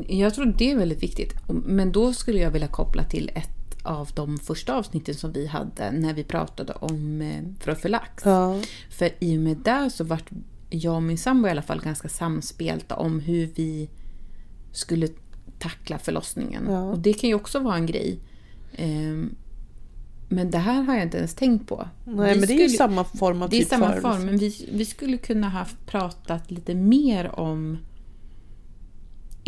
jag tror det är väldigt viktigt. Men då skulle jag vilja koppla till ett av de första avsnitten som vi hade när vi pratade om eh, profylax. Ja. För i och med det så vart jag och min sambo i alla fall ganska samspelta om hur vi skulle tackla förlossningen. Ja. Och det kan ju också vara en grej. Ehm, men det här har jag inte ens tänkt på. Nej Vi men det är ju skulle- samma form av det är typ samma förberedelse. form, men vi, vi skulle kunna ha pratat lite mer om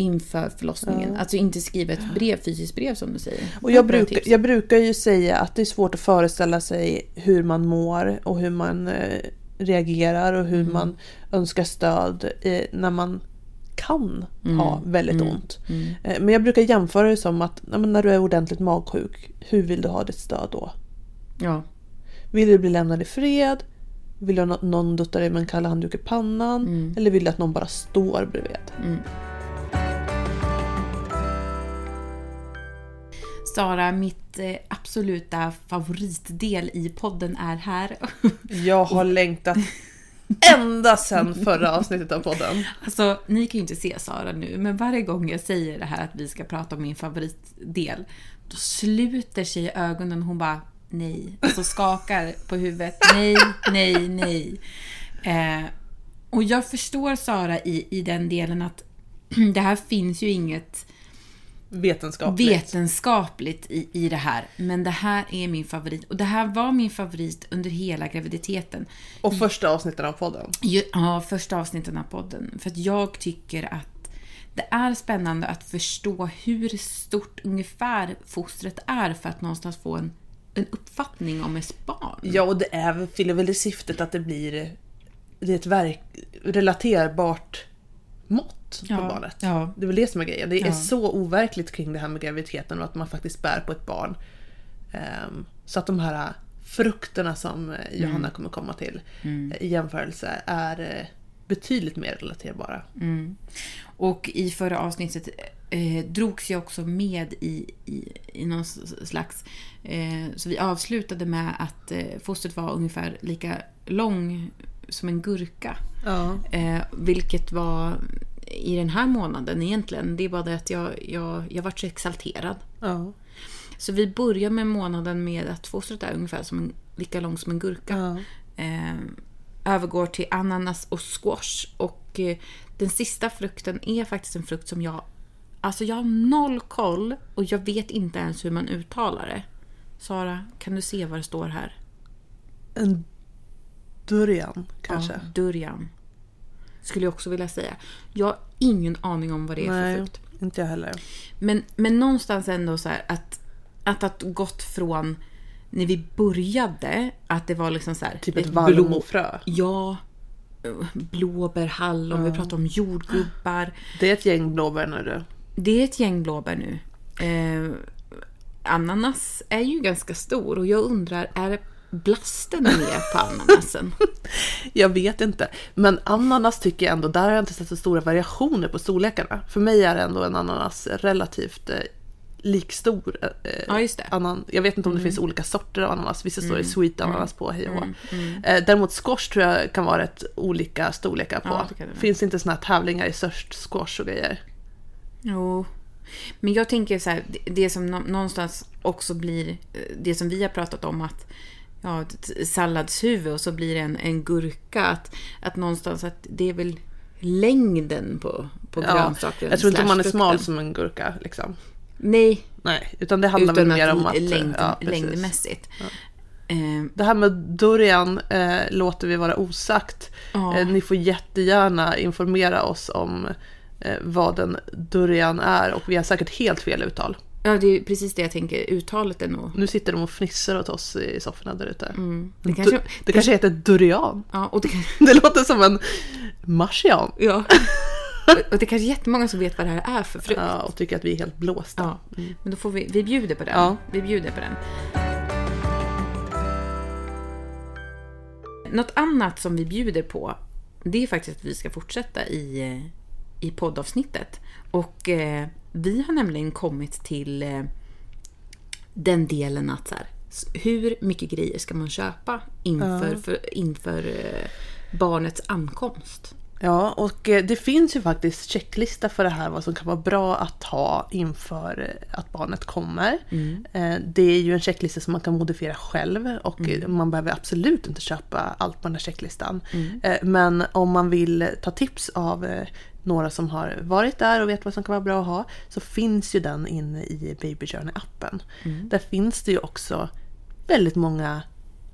inför förlossningen. Alltså inte skriva ett brev, fysiskt brev som du säger. Och jag, tips. jag brukar ju säga att det är svårt att föreställa sig hur man mår och hur man eh, reagerar och hur Mm. man önskar stöd eh, när man kan ha väldigt ont. Mm. Eh, men jag brukar jämföra det som att ja, när du är ordentligt magsjuk, hur vill du ha ditt stöd då? Ja. Vill du bli lämnad i fred? Vill du att någon duttar dig med en kall handduk i pannan? Mm. Eller vill du att någon bara står bredvid? Sara, mitt eh, absoluta favoritdel i podden är här. Jag har längtat ända sedan förra avsnittet av podden. Alltså, ni kan ju inte se Sara nu, men varje gång jag säger det här att vi ska prata om min favoritdel, då sluter sig ögonen hon bara nej. Alltså skakar på huvudet. Nej, nej, nej. Eh, och jag förstår Sara i, i den delen att det här finns ju inget Vetenskapligt. vetenskapligt i, i det här. Men det här är min favorit. Och det här var min favorit under hela graviditeten. Och första avsnitten av podden. Ja, första avsnitten av podden. För att jag tycker att det är spännande att förstå hur stort ungefär fostret är för att någonstans få en, en uppfattning om ens barn. Ja, och det är, fyller väl det syftet att det blir det är ett verk, relaterbart mått på Ja, barnet. ja. Det är väl det som är grejen. Det är Ja. så overkligt kring det här med graviditeten och att man faktiskt bär på ett barn. Ehm, så att de här frukterna som eh, Johanna Mm. kommer komma till eh, i jämförelse är betydligt mer relaterbara. Mm. Och i förra avsnittet eh, drogs jag också med i, i, i någon slags... Eh, så vi avslutade med att eh, fostret var ungefär lika lång som en gurka. Ja. Eh, vilket var i den här månaden egentligen. Det är bara det att jag, jag, jag vart så exalterad. Ja. Så vi börjar med månaden med att fostret är ungefär som en, lika lång som en gurka. Ja. Eh, övergår till ananas och squash. Och eh, den sista frukten är faktiskt en frukt som jag... Alltså jag har noll koll och jag vet inte ens hur man uttalar det. Sara, kan du se vad det står här? En durian kanske. Ja, durian. Skulle jag också vilja säga. Jag har ingen aning om vad det är för Nej, frukt. inte jag heller. Men, men någonstans ändå så här att, att ha gått från när vi började, att det var liksom så här... Typ ett blå- vallmofrö. Ja. Blåbär, hallon, vi pratar om jordgubbar. Det är ett gäng blåbär nu du. Det är ett gäng blåbär nu. Eh, ananas är ju ganska stor och jag undrar, är blasten med på ananasen? Jag vet inte. Men ananas tycker jag ändå, där har jag inte sett så stora variationer på storlekarna. För mig är ändå en ananas relativt eh, likstor. Eh, Ja, just det. Anan, jag vet inte om det finns olika sorter av ananas. Vissa står det sweet ananas på, hej och hå. eh, Däremot squash tror jag kan vara rätt olika storlekar på. Ja, det det finns inte såna här tävlingar i störst squash och grejer. Jo. Men jag tänker så här, det- som nå- någonstans också blir eh, det som vi har pratat om att ja, ett salladshuvud och så blir det en, en gurka. Att, att någonstans att det är väl längden på, på Ja, grönsaken. jag tror inte man är smal som en gurka. Liksom. Nej, Nej, utan det handlar väl utan mer om att... längd, ja, längdmässigt. Eh, Det här med durian eh, låter vi vara osagt. Ja. Eh, ni får jättegärna informera oss om eh, vad en durian är och vi har säkert helt fel uttal. Ja, det är precis det jag tänker. Uttalet är nog... Nu sitter de och fnissar åt oss i sofforna där ute. Mm. Det kanske, Du- det kanske heter durian. ja, och det, kan- Det låter som en marsian. ja. Och- det är kanske är jättemånga som vet vad det här är för frukt. Ja, och tycker att vi är helt blåsta. Ja, men då får vi, vi bjuder på den. Ja. Vi bjuder på den. Något annat som vi bjuder på, det är faktiskt att vi ska fortsätta i, eh, i poddavsnittet. Och eh, vi har nämligen kommit till eh, den delen att så här, hur mycket grejer ska man köpa inför, för, inför eh, barnets ankomst? Ja, och eh, det finns ju faktiskt checklista för det här vad som kan vara bra att ha inför eh, att barnet kommer. Eh, Det är ju en checklista som man kan modifiera själv och eh, man behöver absolut inte köpa allt på den här checklistan. Eh, Men om man vill ta tips av några som har varit där och vet vad som kan vara bra att ha så finns ju den inne i Baby Journey-appen. Där finns det ju också väldigt många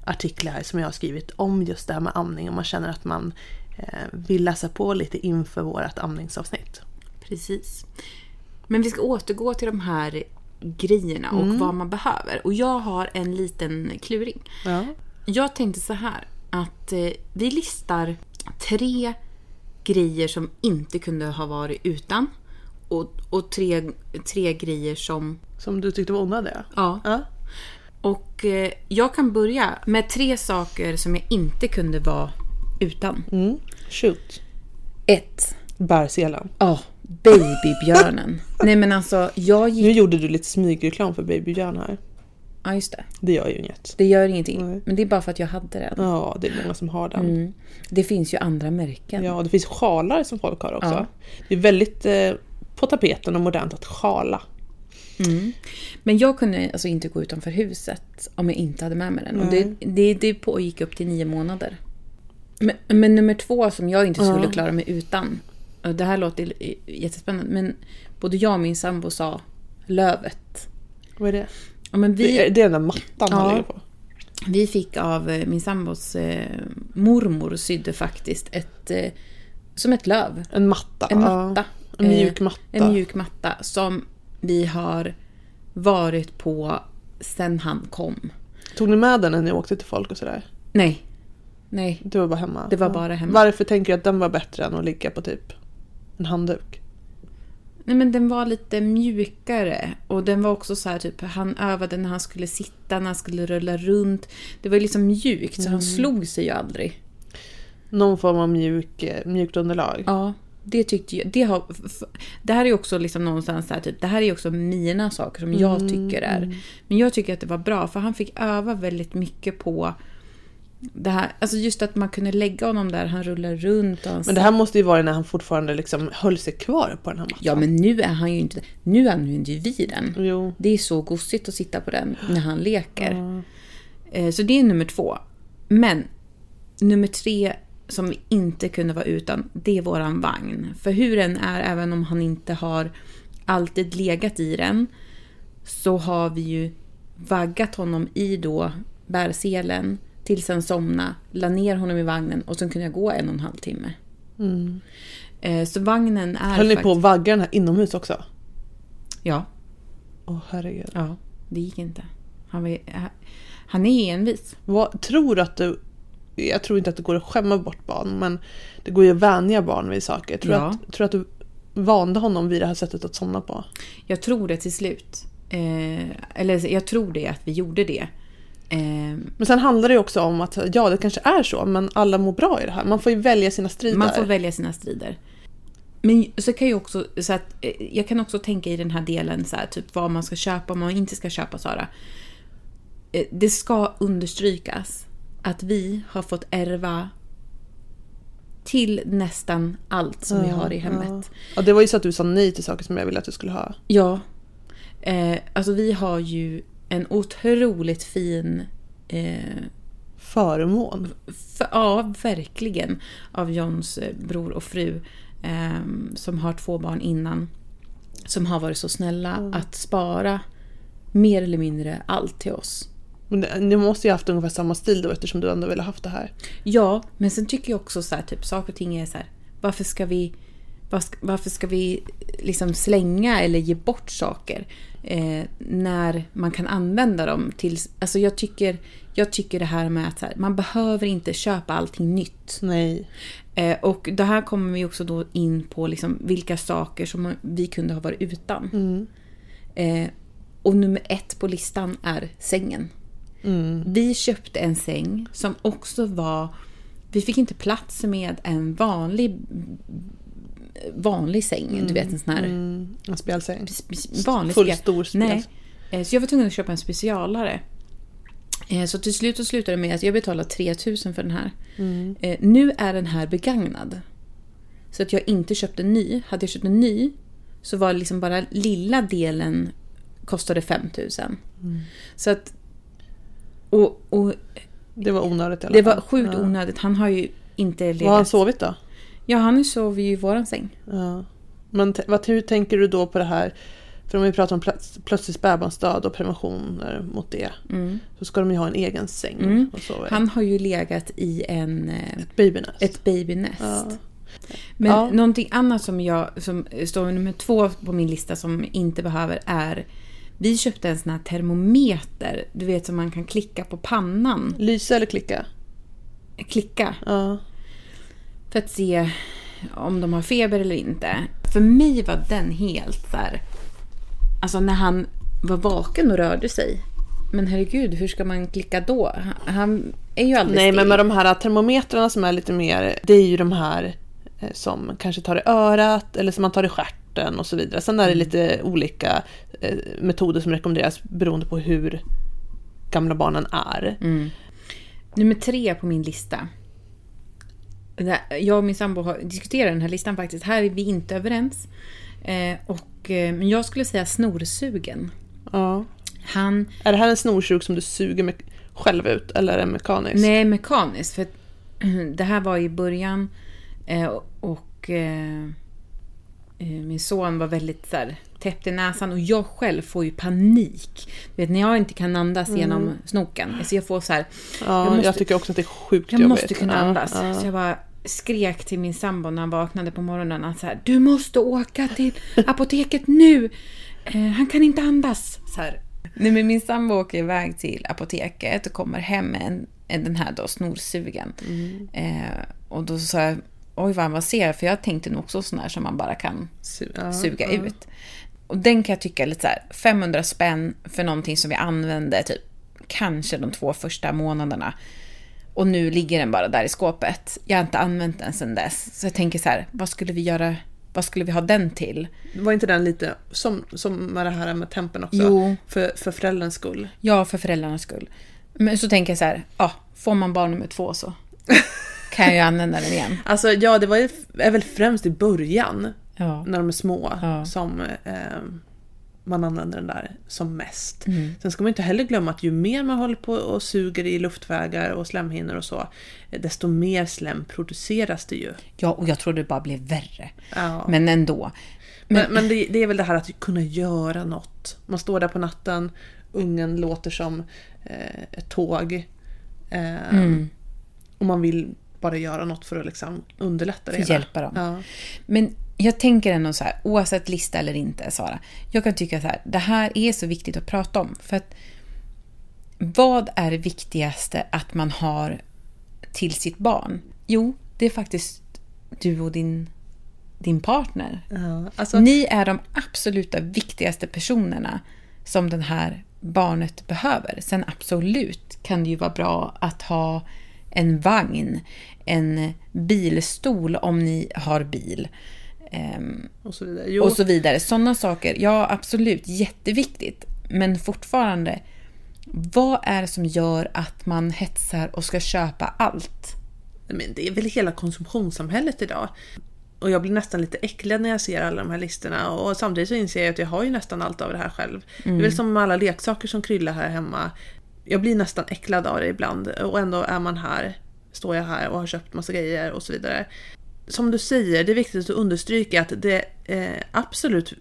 artiklar som jag har skrivit om just det här med amning om man känner att man eh, vill läsa på lite inför vårt amningsavsnitt. Precis. Men vi ska återgå till de här grejerna och vad man behöver. Och jag har en liten kluring. Ja. Jag tänkte så här att eh, vi listar tre grejer som inte kunde ha varit utan. Och, och tre, tre grejer som... Som du tyckte var onödiga? Ja. Ja. Och eh, jag kan börja med tre saker som jag inte kunde vara utan. Mm. Shoot. Ett. Bärselen. Ja, babybjörnen. Nej men alltså, jag gick... Nu gjorde du lite smygreklam för Babybjörn här. Ja, just det. Det gör ju inget. Det gör ingenting. Nej. Men det är bara för att jag hade den. Ja, det är många som har den. Mm. Det finns ju andra märken. Ja, det finns sjalar som folk har också. Ja. Det är väldigt eh, på tapeten och modernt att sjala. Men jag kunde alltså inte gå utanför huset om jag inte hade med mig den. Och det, det, det pågick upp till nio månader. Men, men nummer två som jag inte skulle klara mig utan. och Det här låter jättespännande. Men både jag och min sambo sa lövet. Vad är det? Ja, men Det vi, är, det är den där mattan han Ja. ligger på. vi fick av eh, min sambos eh, mormor sydde faktiskt ett eh, som ett löv. En matta. En ja. matta. En mjuk Eh, matta. En mjuk matta som vi har varit på sen han kom. Tog ni med den när ni åkte till folk och sådär? Nej. Nej. Du var bara hemma? Det var bara hemma. Varför tänker du att den var bättre än att ligga på typ en handduk? Nej men den var lite mjukare. Och den var också så här typ, han övade när han skulle sitta, när han skulle rulla runt. Det var liksom mjukt så han slog sig ju aldrig. Någon form av mjuk, mjukt underlag. Ja, det tyckte jag. Det, har, det här är också liksom någonstans där, typ, det här är också mina saker som jag tycker är. Men jag tycker att det var bra för han fick öva väldigt mycket på det här. Alltså just att man kunde lägga honom där, han rullar runt och han Men det här måste ju vara när han fortfarande liksom höll sig kvar på den här mattan. Ja men nu är han ju inte Nu använder ju vi den. Jo. Det är så gosigt att sitta på den när han leker. Eh, Så det är nummer två. Men nummer tre som vi inte kunde vara utan, det är våran vagn. För hur den är, även om han inte har alltid legat i den, så har vi ju vaggat honom i då bärselen tills han somnade, la ner honom i vagnen och sen kunde jag gå en och en halv timme. Eh, Så vagnen är Höll ni på att vagga den här inomhus också? Ja. Åh herregud. Ja, det gick inte. Han, var, han är envis. Vad, tror du att du... Jag tror inte att det går att skämma bort barn, men det går ju att vänja barn vid saker. Tror, Ja. att, tror att du vande honom vid det här sättet att somna på? Jag tror det till slut. Eh, eller jag tror det att vi gjorde det. Eh, Men sen handlar det ju också om att, ja det kanske är så, men alla mår bra i det här. Man får ju välja sina strider. man får välja sina strider. Men så kan jag också, så att, eh, jag kan också tänka i den här delen, så här, typ vad man ska köpa och vad man inte ska köpa, Sara. Eh, Det ska understrykas att vi har fått ärva till nästan allt som vi har i hemmet. Ja. ja, det var ju så att du sa nej till saker som jag ville att du skulle ha. Ja. Eh, alltså vi har ju en otroligt fin... Eh, Förmån. för, ja, verkligen. Av Johns eh, bror och fru. Eh, som har två barn innan. Som har varit så snälla att spara mer eller mindre allt till oss. Men ni måste ju haft ungefär samma stil då eftersom du ändå ville haft det här. Ja, men sen tycker jag också så här, typ saker och ting är så här. Varför ska vi... varför ska vi liksom slänga eller ge bort saker eh, när man kan använda dem till... Alltså jag tycker, jag tycker det här med att här, man behöver inte köpa allting nytt. Nej. Eh, och det här kommer vi också då in på liksom vilka saker som vi kunde ha varit utan. Mm. Eh, och nummer ett på listan är sängen. Mm. Vi köpte en säng som också var... Vi fick inte plats med en vanlig vanlig säng. Du vet en sån här Mm. En spjälsäng. vanlig Full spjäll. stor spjäl. Nej. Eh, Så jag var tvungen att köpa en specialare. Eh, Så till slut så slutade det med att jag betalade 3000 för den här. Mm. Eh, Nu är den här begagnad. Så att jag inte köpte en ny. Hade jag köpt en ny så var liksom bara lilla delen kostade 5000. Mm. Så att... Och, och Det var onödigt i alla det fall. var sjukt onödigt. Han har ju inte Var har han legat... sovit då? Ja, han sover ju i våran säng. Ja. Men vad, hur tänker du då på det här? För om vi pratar om plöts- plötslig spädbarnsdöd och preventioner mot det. Mm. Så ska de ju ha en egen säng Mm. att sova i. Han har ju legat i en... eh, Ett babynest. ett babynest. Ja. Men Ja. någonting annat som jag som står nummer två på min lista som inte behöver är vi köpte en sån här termometer, du vet som man kan klicka på pannan. Lysa eller klicka? Klicka Ja. För att se om de har feber eller inte. För mig var den helt där. Alltså när han var vaken och rörde sig. Men herregud, hur ska man klicka då? Han- är ju alldeles Nej, men still. med de här termometrarna som är lite mer, det är ju de här eh, som kanske tar i örat eller som man tar i stjärten och så vidare. Sen är det lite olika eh, metoder som rekommenderas beroende på hur gamla barnen är. Mm. Nummer tre på min lista. Jag och min sambo har diskuterat den här listan faktiskt. Här är vi inte överens. Eh, och, eh, men jag skulle säga snorsugen. Ja. Han, Är det här en snorsug som du suger me- själv ut eller är det mekanisk? nej mekaniskt. För det här var i början eh, och eh, min son var väldigt så här, täppt i näsan och jag själv får ju panik. Du vet när jag inte kan andas genom snoken. Alltså jag får så här, ja, jag jag, måste- tycker också att det är sjukt Jag jobbigt. måste kunna Ja, andas. ja. Så jag bara skrek till min sambo när han vaknade på morgonen att så här, du måste åka till apoteket nu. Eh, han kan inte andas. Så här. Nej, men min sambo åker iväg till apoteket och kommer hem med en, en, den här då, snorsugen. Mm. Eh, och då sa jag, oj vad ser, för jag tänkte nog också sån här som man bara kan suga ja. ut. Och den kan jag tycka är lite så här, 500 spänn för någonting som vi använde typ kanske de två första månaderna. Och nu ligger den bara där i skåpet. Jag har inte använt den sedan dess. Så jag tänker så här, vad skulle vi göra? Vad skulle vi ha den till? Var inte den lite som, som med det här med tempen också? Jo. För, för förälderns skull. Ja, för föräldrarnas skull. Men så tänker jag så här, ja, får man barn nummer två så kan jag ju använda den igen. Alltså ja, det var ju, är väl främst i början Ja. när de är små Ja. som eh, man använder den där som mest. Mm. Sen ska man inte heller glömma att ju mer man håller på och suger i luftvägar och slemhinnor och så, eh, desto mer slem produceras det ju. ja, och jag tror det bara blev värre. Ja. Men ändå. Men, men det, det är väl det här att kunna göra något. Man står där på natten, ungen låter som eh, ett tåg. Eh, Mm. Och man vill bara göra något för att liksom underlätta det För att hela. hjälpa dem. Ja. Men jag tänker ändå så här, oavsett lista eller inte, Sara. Jag kan tycka så här, det här är så viktigt att prata om. För att vad är det viktigaste att man har till sitt barn? Jo, det är faktiskt du och din, din partner. Ja, alltså, Ni är de absoluta viktigaste personerna som den här barnet behöver. Sen absolut kan det ju vara bra att ha en vagn, en bilstol om ni har bil. Ehm, och så vidare. Jo, och så vidare. Sådana saker, ja absolut, jätteviktigt. Men fortfarande, vad är det som gör att man hetsar och ska köpa allt? men det är väl hela konsumtionssamhället idag. Och jag blir nästan lite äcklad när jag ser alla de här listorna och samtidigt så inser jag att jag har ju nästan allt av det här själv. Det är väl som med alla leksaker som kryllar här hemma. Jag blir nästan äcklad av det ibland och ändå är man här, står jag här och har köpt massa grejer och så vidare. Som du säger, det är viktigt att understryka att det eh, absolut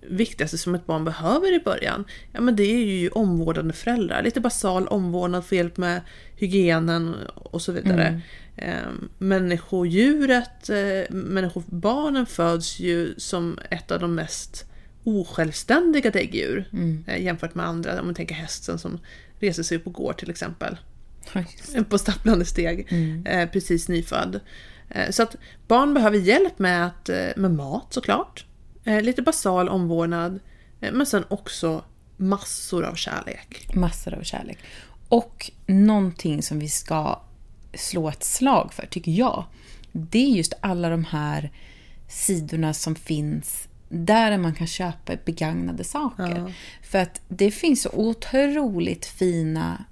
viktigaste som ett barn behöver i början, ja men det är ju omvårdande föräldrar. Lite basal omvårdnad, få hjälp med hygienen och så vidare. Mm. Eh, människodjuret, eh, människobarnen föds ju som ett av de mest osjälvständiga däggdjur Mm. eh, jämfört med andra. Om man tänker hästen som reser sig upp och går till exempel. Ja. På stapplande steg, Mm. eh, precis nyfödd. Eh, så att barn behöver hjälp med, att, med mat såklart. Eh, lite basal omvårdnad. Men sen också massor av kärlek. Massor av kärlek. Och någonting som vi ska slå ett slag för, tycker jag, det är just alla de här sidorna som finns där man kan köpa begagnade saker. Ja. För att det finns så otroligt fina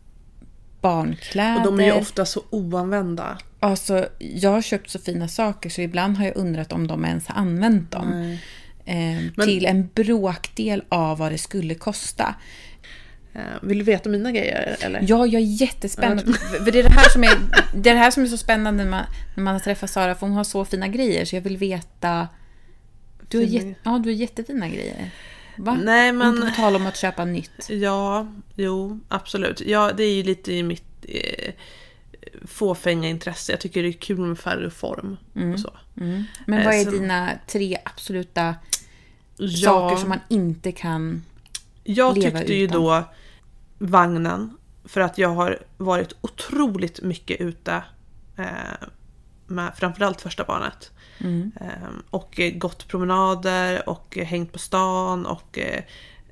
barnkläder. Och de är ju ofta så oanvända. Alltså, jag har köpt så fina saker så ibland har jag undrat om de ens har använt dem. Eh, Till en bråkdel av vad det skulle kosta. Eh, vill du veta mina grejer eller? Ja, jag är jättespänd. För det är det här som är, det är, det här som är så spännande när man, när man har träffat Sara, för hon har så fina grejer. Så jag vill veta... Du har, jätte, ja, du har jättefina grejer. Va? Nej men... Inte på tal om att köpa nytt. Ja, jo, absolut. Ja, det är ju lite i mitt eh, fåfänga intresse. Jag tycker det är kul med färg och form. Och så. Mm. Men Eh, vad är sen- dina tre absoluta Ja, saker som man inte kan... jag leva tyckte ju utan? då vagnen. För att jag har varit otroligt mycket ute eh, med framförallt första barnet. Mm. Eh, och eh, gått promenader och eh, hängt på stan och eh,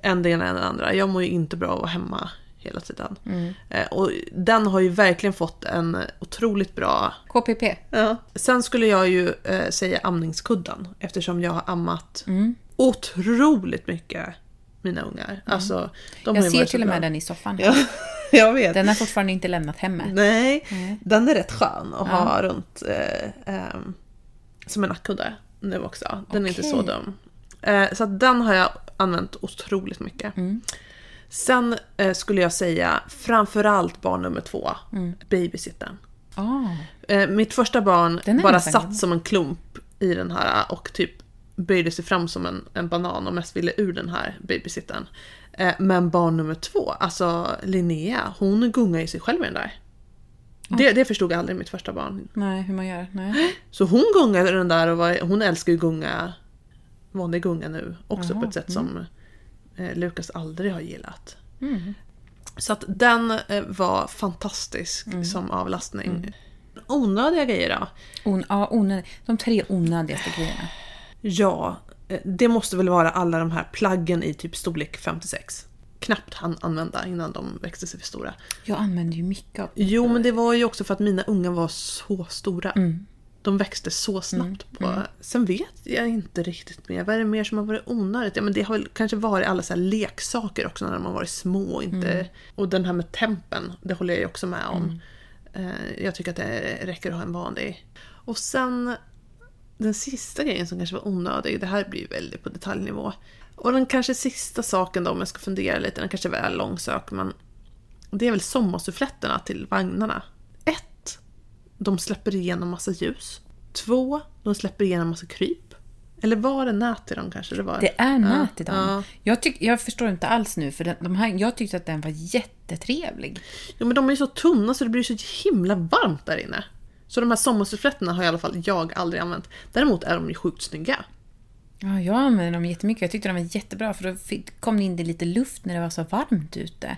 en det ena än det andra. Jag mår ju inte bra av att vara hemma hela tiden. Mm. Eh, och den har ju verkligen fått en otroligt bra KPP. Ja. Sen skulle jag ju eh, säga amningskudden eftersom jag har ammat Mm. otroligt mycket mina ungar. Alltså, de har Jag ser till och med den i soffan. Ja, jag vet. Den har fortfarande inte lämnat hemmet. Nej, Nej. den är rätt skön att Ja. ha runt eh, ehm, som en nackkudde nu också. Den är inte så dum. Eh, så den har jag använt otroligt mycket. Mm. Sen eh, skulle jag säga framförallt barn nummer två, Mm. babysittern. Ah, Eh, mitt första barn bara satt gammal. som en klump i den här och typ böjde sig fram som en, en banan och mest ville ur den här babysittern. Eh, men barn nummer två, alltså Linnea, hon gungar i sig själv i den där. Det, det förstod aldrig mitt första barn. nej, hur man gör. Nej. Så hon gungade den där och var, hon älskar ju gunga, vanlig gunga nu också Jaha, på ett sätt som eh, Lukas aldrig har gillat. Mm. Så att den eh, var fantastisk Mm. som avlastning. Onödiga grejer då? On, ja, onöd, de tre onödigaste grejerna. Ja, eh, det måste väl vara alla de här plaggen i typ storlek 56. Knappt han använda innan de växte sig för stora. Jag använder ju mycket av Jo, men det var ju också för att mina ungar var så stora. Mm. De växte så snabbt. på. Sen vet jag inte riktigt mer. Vad är det mer som har varit onödigt? Ja, men det har väl kanske varit alla så leksaker också när de har varit små. och Inte... Och den här med tempen, det håller jag ju också med om. Eh, Jag tycker att det räcker att ha en vanlig. Och sen den sista grejen som kanske var onödig, det här blir väldigt på detaljnivå. Och den kanske sista saken då om jag ska fundera lite, den kanske är väl långsök men det är väl sommarsuffletterna till vagnarna. Ett, de släpper igenom massa ljus. Två, de släpper igenom massa kryp. Eller var det nät i dem kanske? Det, var. Det är nät i dem. Ja. Jag, tyck, jag förstår inte alls nu, för den, de här, jag tyckte att den var jättetrevlig. Jo men de är ju så tunna så det blir så himla varmt där inne. Så de här sommarsuffletterna har i alla fall jag aldrig använt. Däremot är de ju sjukt snygga. Ja, jag använde dem jättemycket. Jag tyckte de var jättebra, för då kom det in det lite luft när det var så varmt ute.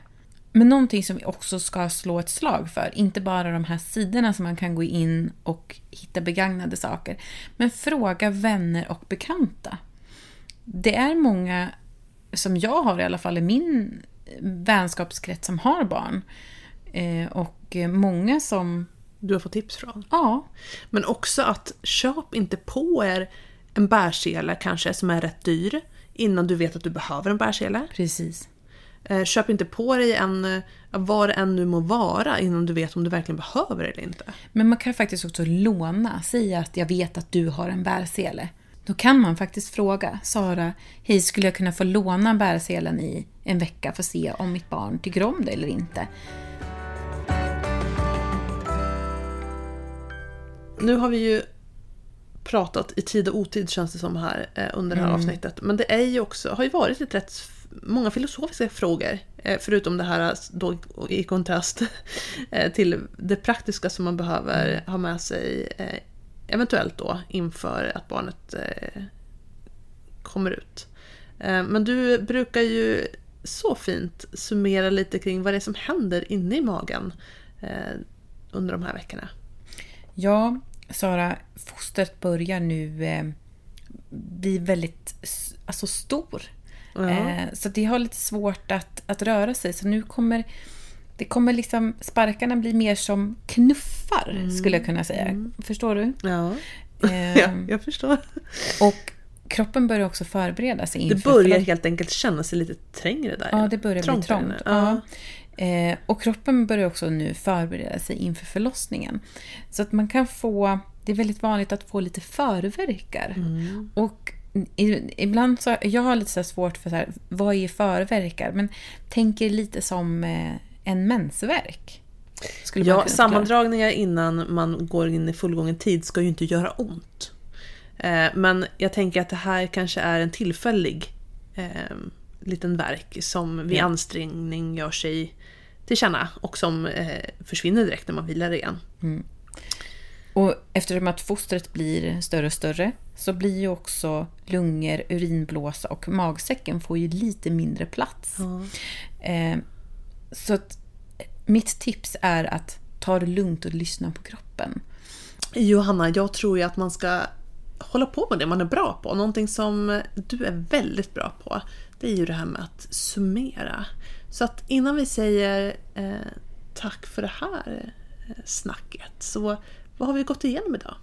Men någonting som vi också ska slå ett slag för, inte bara de här sidorna som man kan gå in och hitta begagnade saker, men fråga vänner och bekanta. Det är många, som jag har i alla fall i min vänskapskrets, som har barn. Eh, och många som, Du har fått tips från. ja, Men också att köp inte på er en bärsele kanske som är rätt dyr innan du vet att du behöver en bärsele. precis. Eh, Köp inte på dig en, eh, vad det än nu må vara innan du vet om du verkligen behöver det eller inte. Men man kan faktiskt också låna. Säga att jag vet att du har en bärsele. Då kan man faktiskt fråga Sara, hej skulle jag kunna få låna bärselen i en vecka för att se om mitt barn tycker om det eller inte? Nu har vi ju pratat i tid och otid känns det som här eh, under det här Mm. avsnittet. Men det är ju också, har ju varit lite rätt många filosofiska frågor. Eh, förutom det här då i kontrast eh, till det praktiska som man behöver Mm. ha med sig eh, eventuellt då inför att barnet eh, kommer ut. Eh, men du brukar ju så fint summera lite kring vad det är som händer inne i magen eh, under de här veckorna. Ja, Sara, fostret börjar nu eh, bli väldigt alltså, stor. Ja. Eh, så det har lite svårt att, att röra sig. Så nu kommer det kommer liksom, sparkarna bli mer som knuffar, skulle jag kunna säga. Förstår du? Ja. Eh, ja, jag förstår. och kroppen börjar också förbereda sig Det inför börjar förlo- helt enkelt känna sig lite trängre där. Ja, det börjar bli Trångt. Ja. Eh, och kroppen börjar också nu förbereda sig inför förlossningen. Så att man kan få, det är väldigt vanligt att få lite förverkar. Mm. Och ibland så, jag har lite så svårt för så här, vad är förverkar? Men tänker lite som eh, en mensvärk. Ja, sammandragningar innan man går in i fullgången tid ska ju inte göra ont. Eh, men jag tänker att det här kanske är en tillfällig eh, liten verk som vid ansträngning gör sig till känna och som eh, försvinner direkt när man vilar igen. Och eftersom att fostret blir större och större så blir ju också lungor, urinblåsa och magsäcken får ju lite mindre plats. Eh, så att mitt tips är att ta det lugnt och lyssna på kroppen. Johanna, jag tror ju att man ska hålla på med det man är bra på. Någonting som du är väldigt bra på, det är ju det här med att summera. Så att innan vi säger eh, tack för det här eh, snacket, så vad har vi gått igenom idag?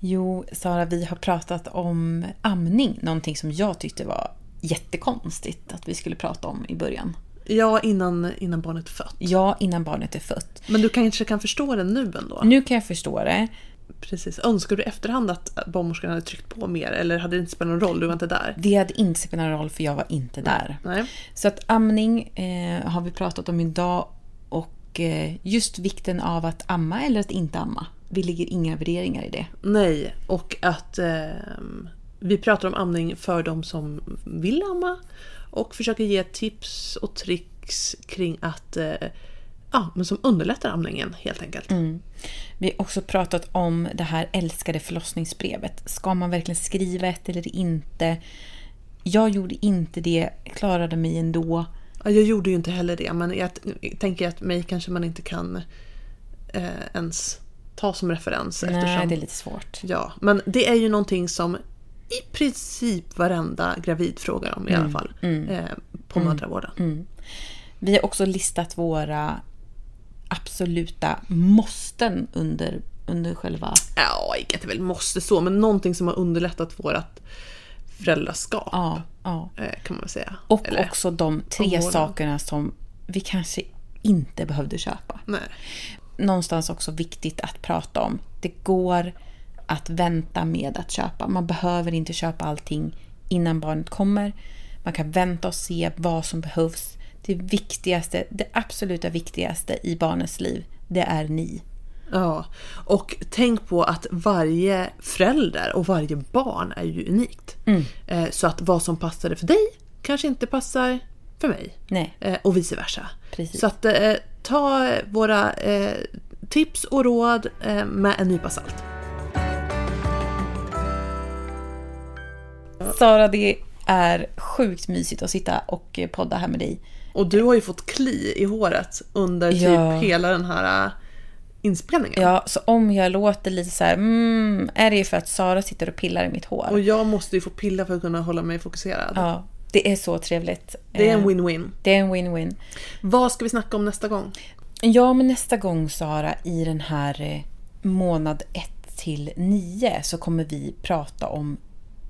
Jo, Sara, vi har pratat om amning, någonting som jag tyckte var jättekonstigt att vi skulle prata om i början. Ja, innan, innan barnet är fött. Ja, innan barnet är fött. Men du kanske kan förstå det nu ändå? Nu kan jag förstå det. Precis. Önskar du efterhand att barnmorskan hade tryckt på mer eller hade det inte spelat någon roll? Du var inte där? Det hade inte spelat någon roll för jag var inte där. Nej. Så att amning eh, har vi pratat om idag och eh, just vikten av att amma eller att inte amma. Vi lägger inga värderingar i det. Nej, och att eh, vi pratar om amning för de som vill amma och försöker ge tips och tricks kring att eh, ja, men som underlättar amningen helt enkelt. Vi har också pratat om det här älskade förlossningsbrevet. Ska man verkligen skriva ett eller inte? Jag gjorde inte det, klarade mig ändå. Ja, jag gjorde ju inte heller det, men jag tänker att mig kanske man inte kan eh, ens ta som referens. Nej, eftersom, det är lite svårt. Ja, men det är ju någonting som i princip varenda gravid frågar om i alla fall. Eh, på mödravården. Vi har också listat våra absoluta måsten under, under själva... Ja, inte väl måste så, men någonting som har underlättat vårt föräldraskap. Ja, ja. eh, Kan man säga. Och Eller- också de tre omvårdnad. sakerna som vi kanske inte behövde köpa. Nej. någonstans också viktigt att prata om. Det går att vänta med att köpa. Man behöver inte köpa allting innan barnet kommer. Man kan vänta och se vad som behövs. Det viktigaste, det absoluta viktigaste i barnets liv, det är ni. Ja, och tänk på att varje förälder och varje barn är ju unikt. Eh, Så att vad som passade för dig kanske inte passar för mig. Nej, Eh, Och vice versa. Precis. Så att eh, ta våra tips och råd med en nypa salt. Sara, det är sjukt mysigt att sitta och podda här med dig. Och du har ju fått kli i håret under typ Ja. hela den här eh, inspelningen. Ja, så om jag låter lite så här, mm, är det för att Sara sitter och pillar i mitt hår? Och jag måste ju få pilla för att kunna hålla mig fokuserad. Ja, det är så trevligt. Det är en Eh, win-win. Det är en win-win. Vad ska vi snacka om nästa gång? Ja, men nästa gång Sara, i den här eh, månad 1 till 9 så kommer vi prata om,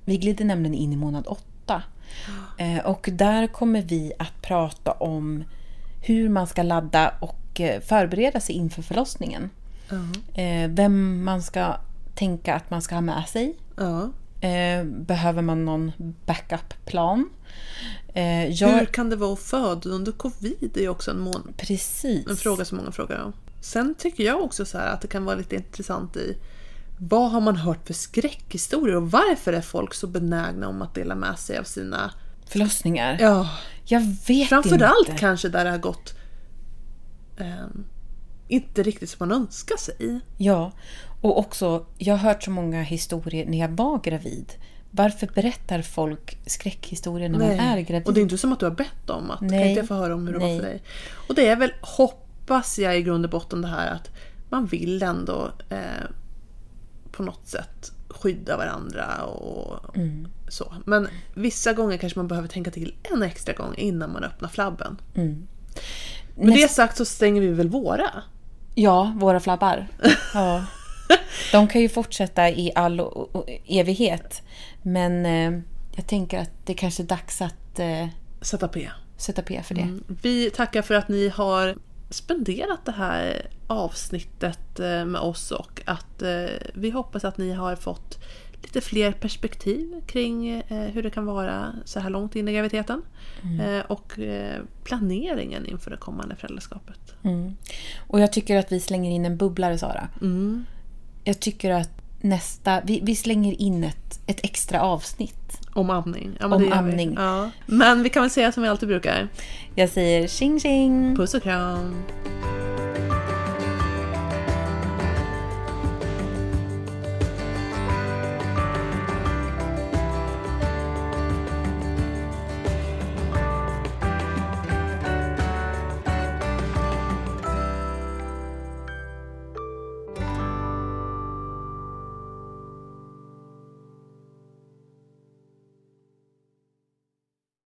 vi glider nämligen in i månad 8. Eh, och där kommer vi att prata om hur man ska ladda och eh, förbereda sig inför förlossningen. Eh, vem man ska tänka att man ska ha med sig. Eh, behöver man någon backup-plan? Jag, Hur kan det vara att föda under covid? Det är också en, mån- Precis. en fråga som många frågar om. Sen tycker jag också så att det kan vara lite intressant i Vad har man hört för skräckhistorier och varför är folk så benägna om att dela med sig av sina... Förlossningar? Ja, Jag vet framförallt inte. kanske där det har gått ehm, inte riktigt som man önskar sig. Ja, och också, jag har hört så många historier när jag var gravid. Varför berättar folk skräckhistorier när man är gravid? Och det är inte som att du har bett om att kan Nej. inte jag få höra om hur det Nej. var för dig. Och det är väl, hoppas jag i grund och botten det här att man vill ändå eh, på något sätt skydda varandra och Mm. så. Men vissa gånger kanske man behöver tänka till en extra gång innan man öppnar flabben. Mm. Med det sagt så stänger vi väl våra? Ja, våra flabbar. Ja. De kan ju fortsätta i all evighet. Men eh, jag tänker att det kanske är dags att eh, Sätta P. sätta P för det. Mm. Vi tackar för att ni har spenderat det här avsnittet eh, med oss och att eh, vi hoppas att ni har fått lite fler perspektiv kring eh, hur det kan vara så här långt in i graviditeten. Eh, Och planeringen inför det kommande föräldraskapet. Mm. Och jag tycker att vi slänger in en bubblare, Sara. Mm. Jag tycker att nästa... Vi, vi slänger in ett, ett extra avsnitt. Om amning. Ja, Om det gör vi. amning. Ja. Men vi kan väl säga som vi alltid brukar. Jag säger tjing tjing! Puss och kram!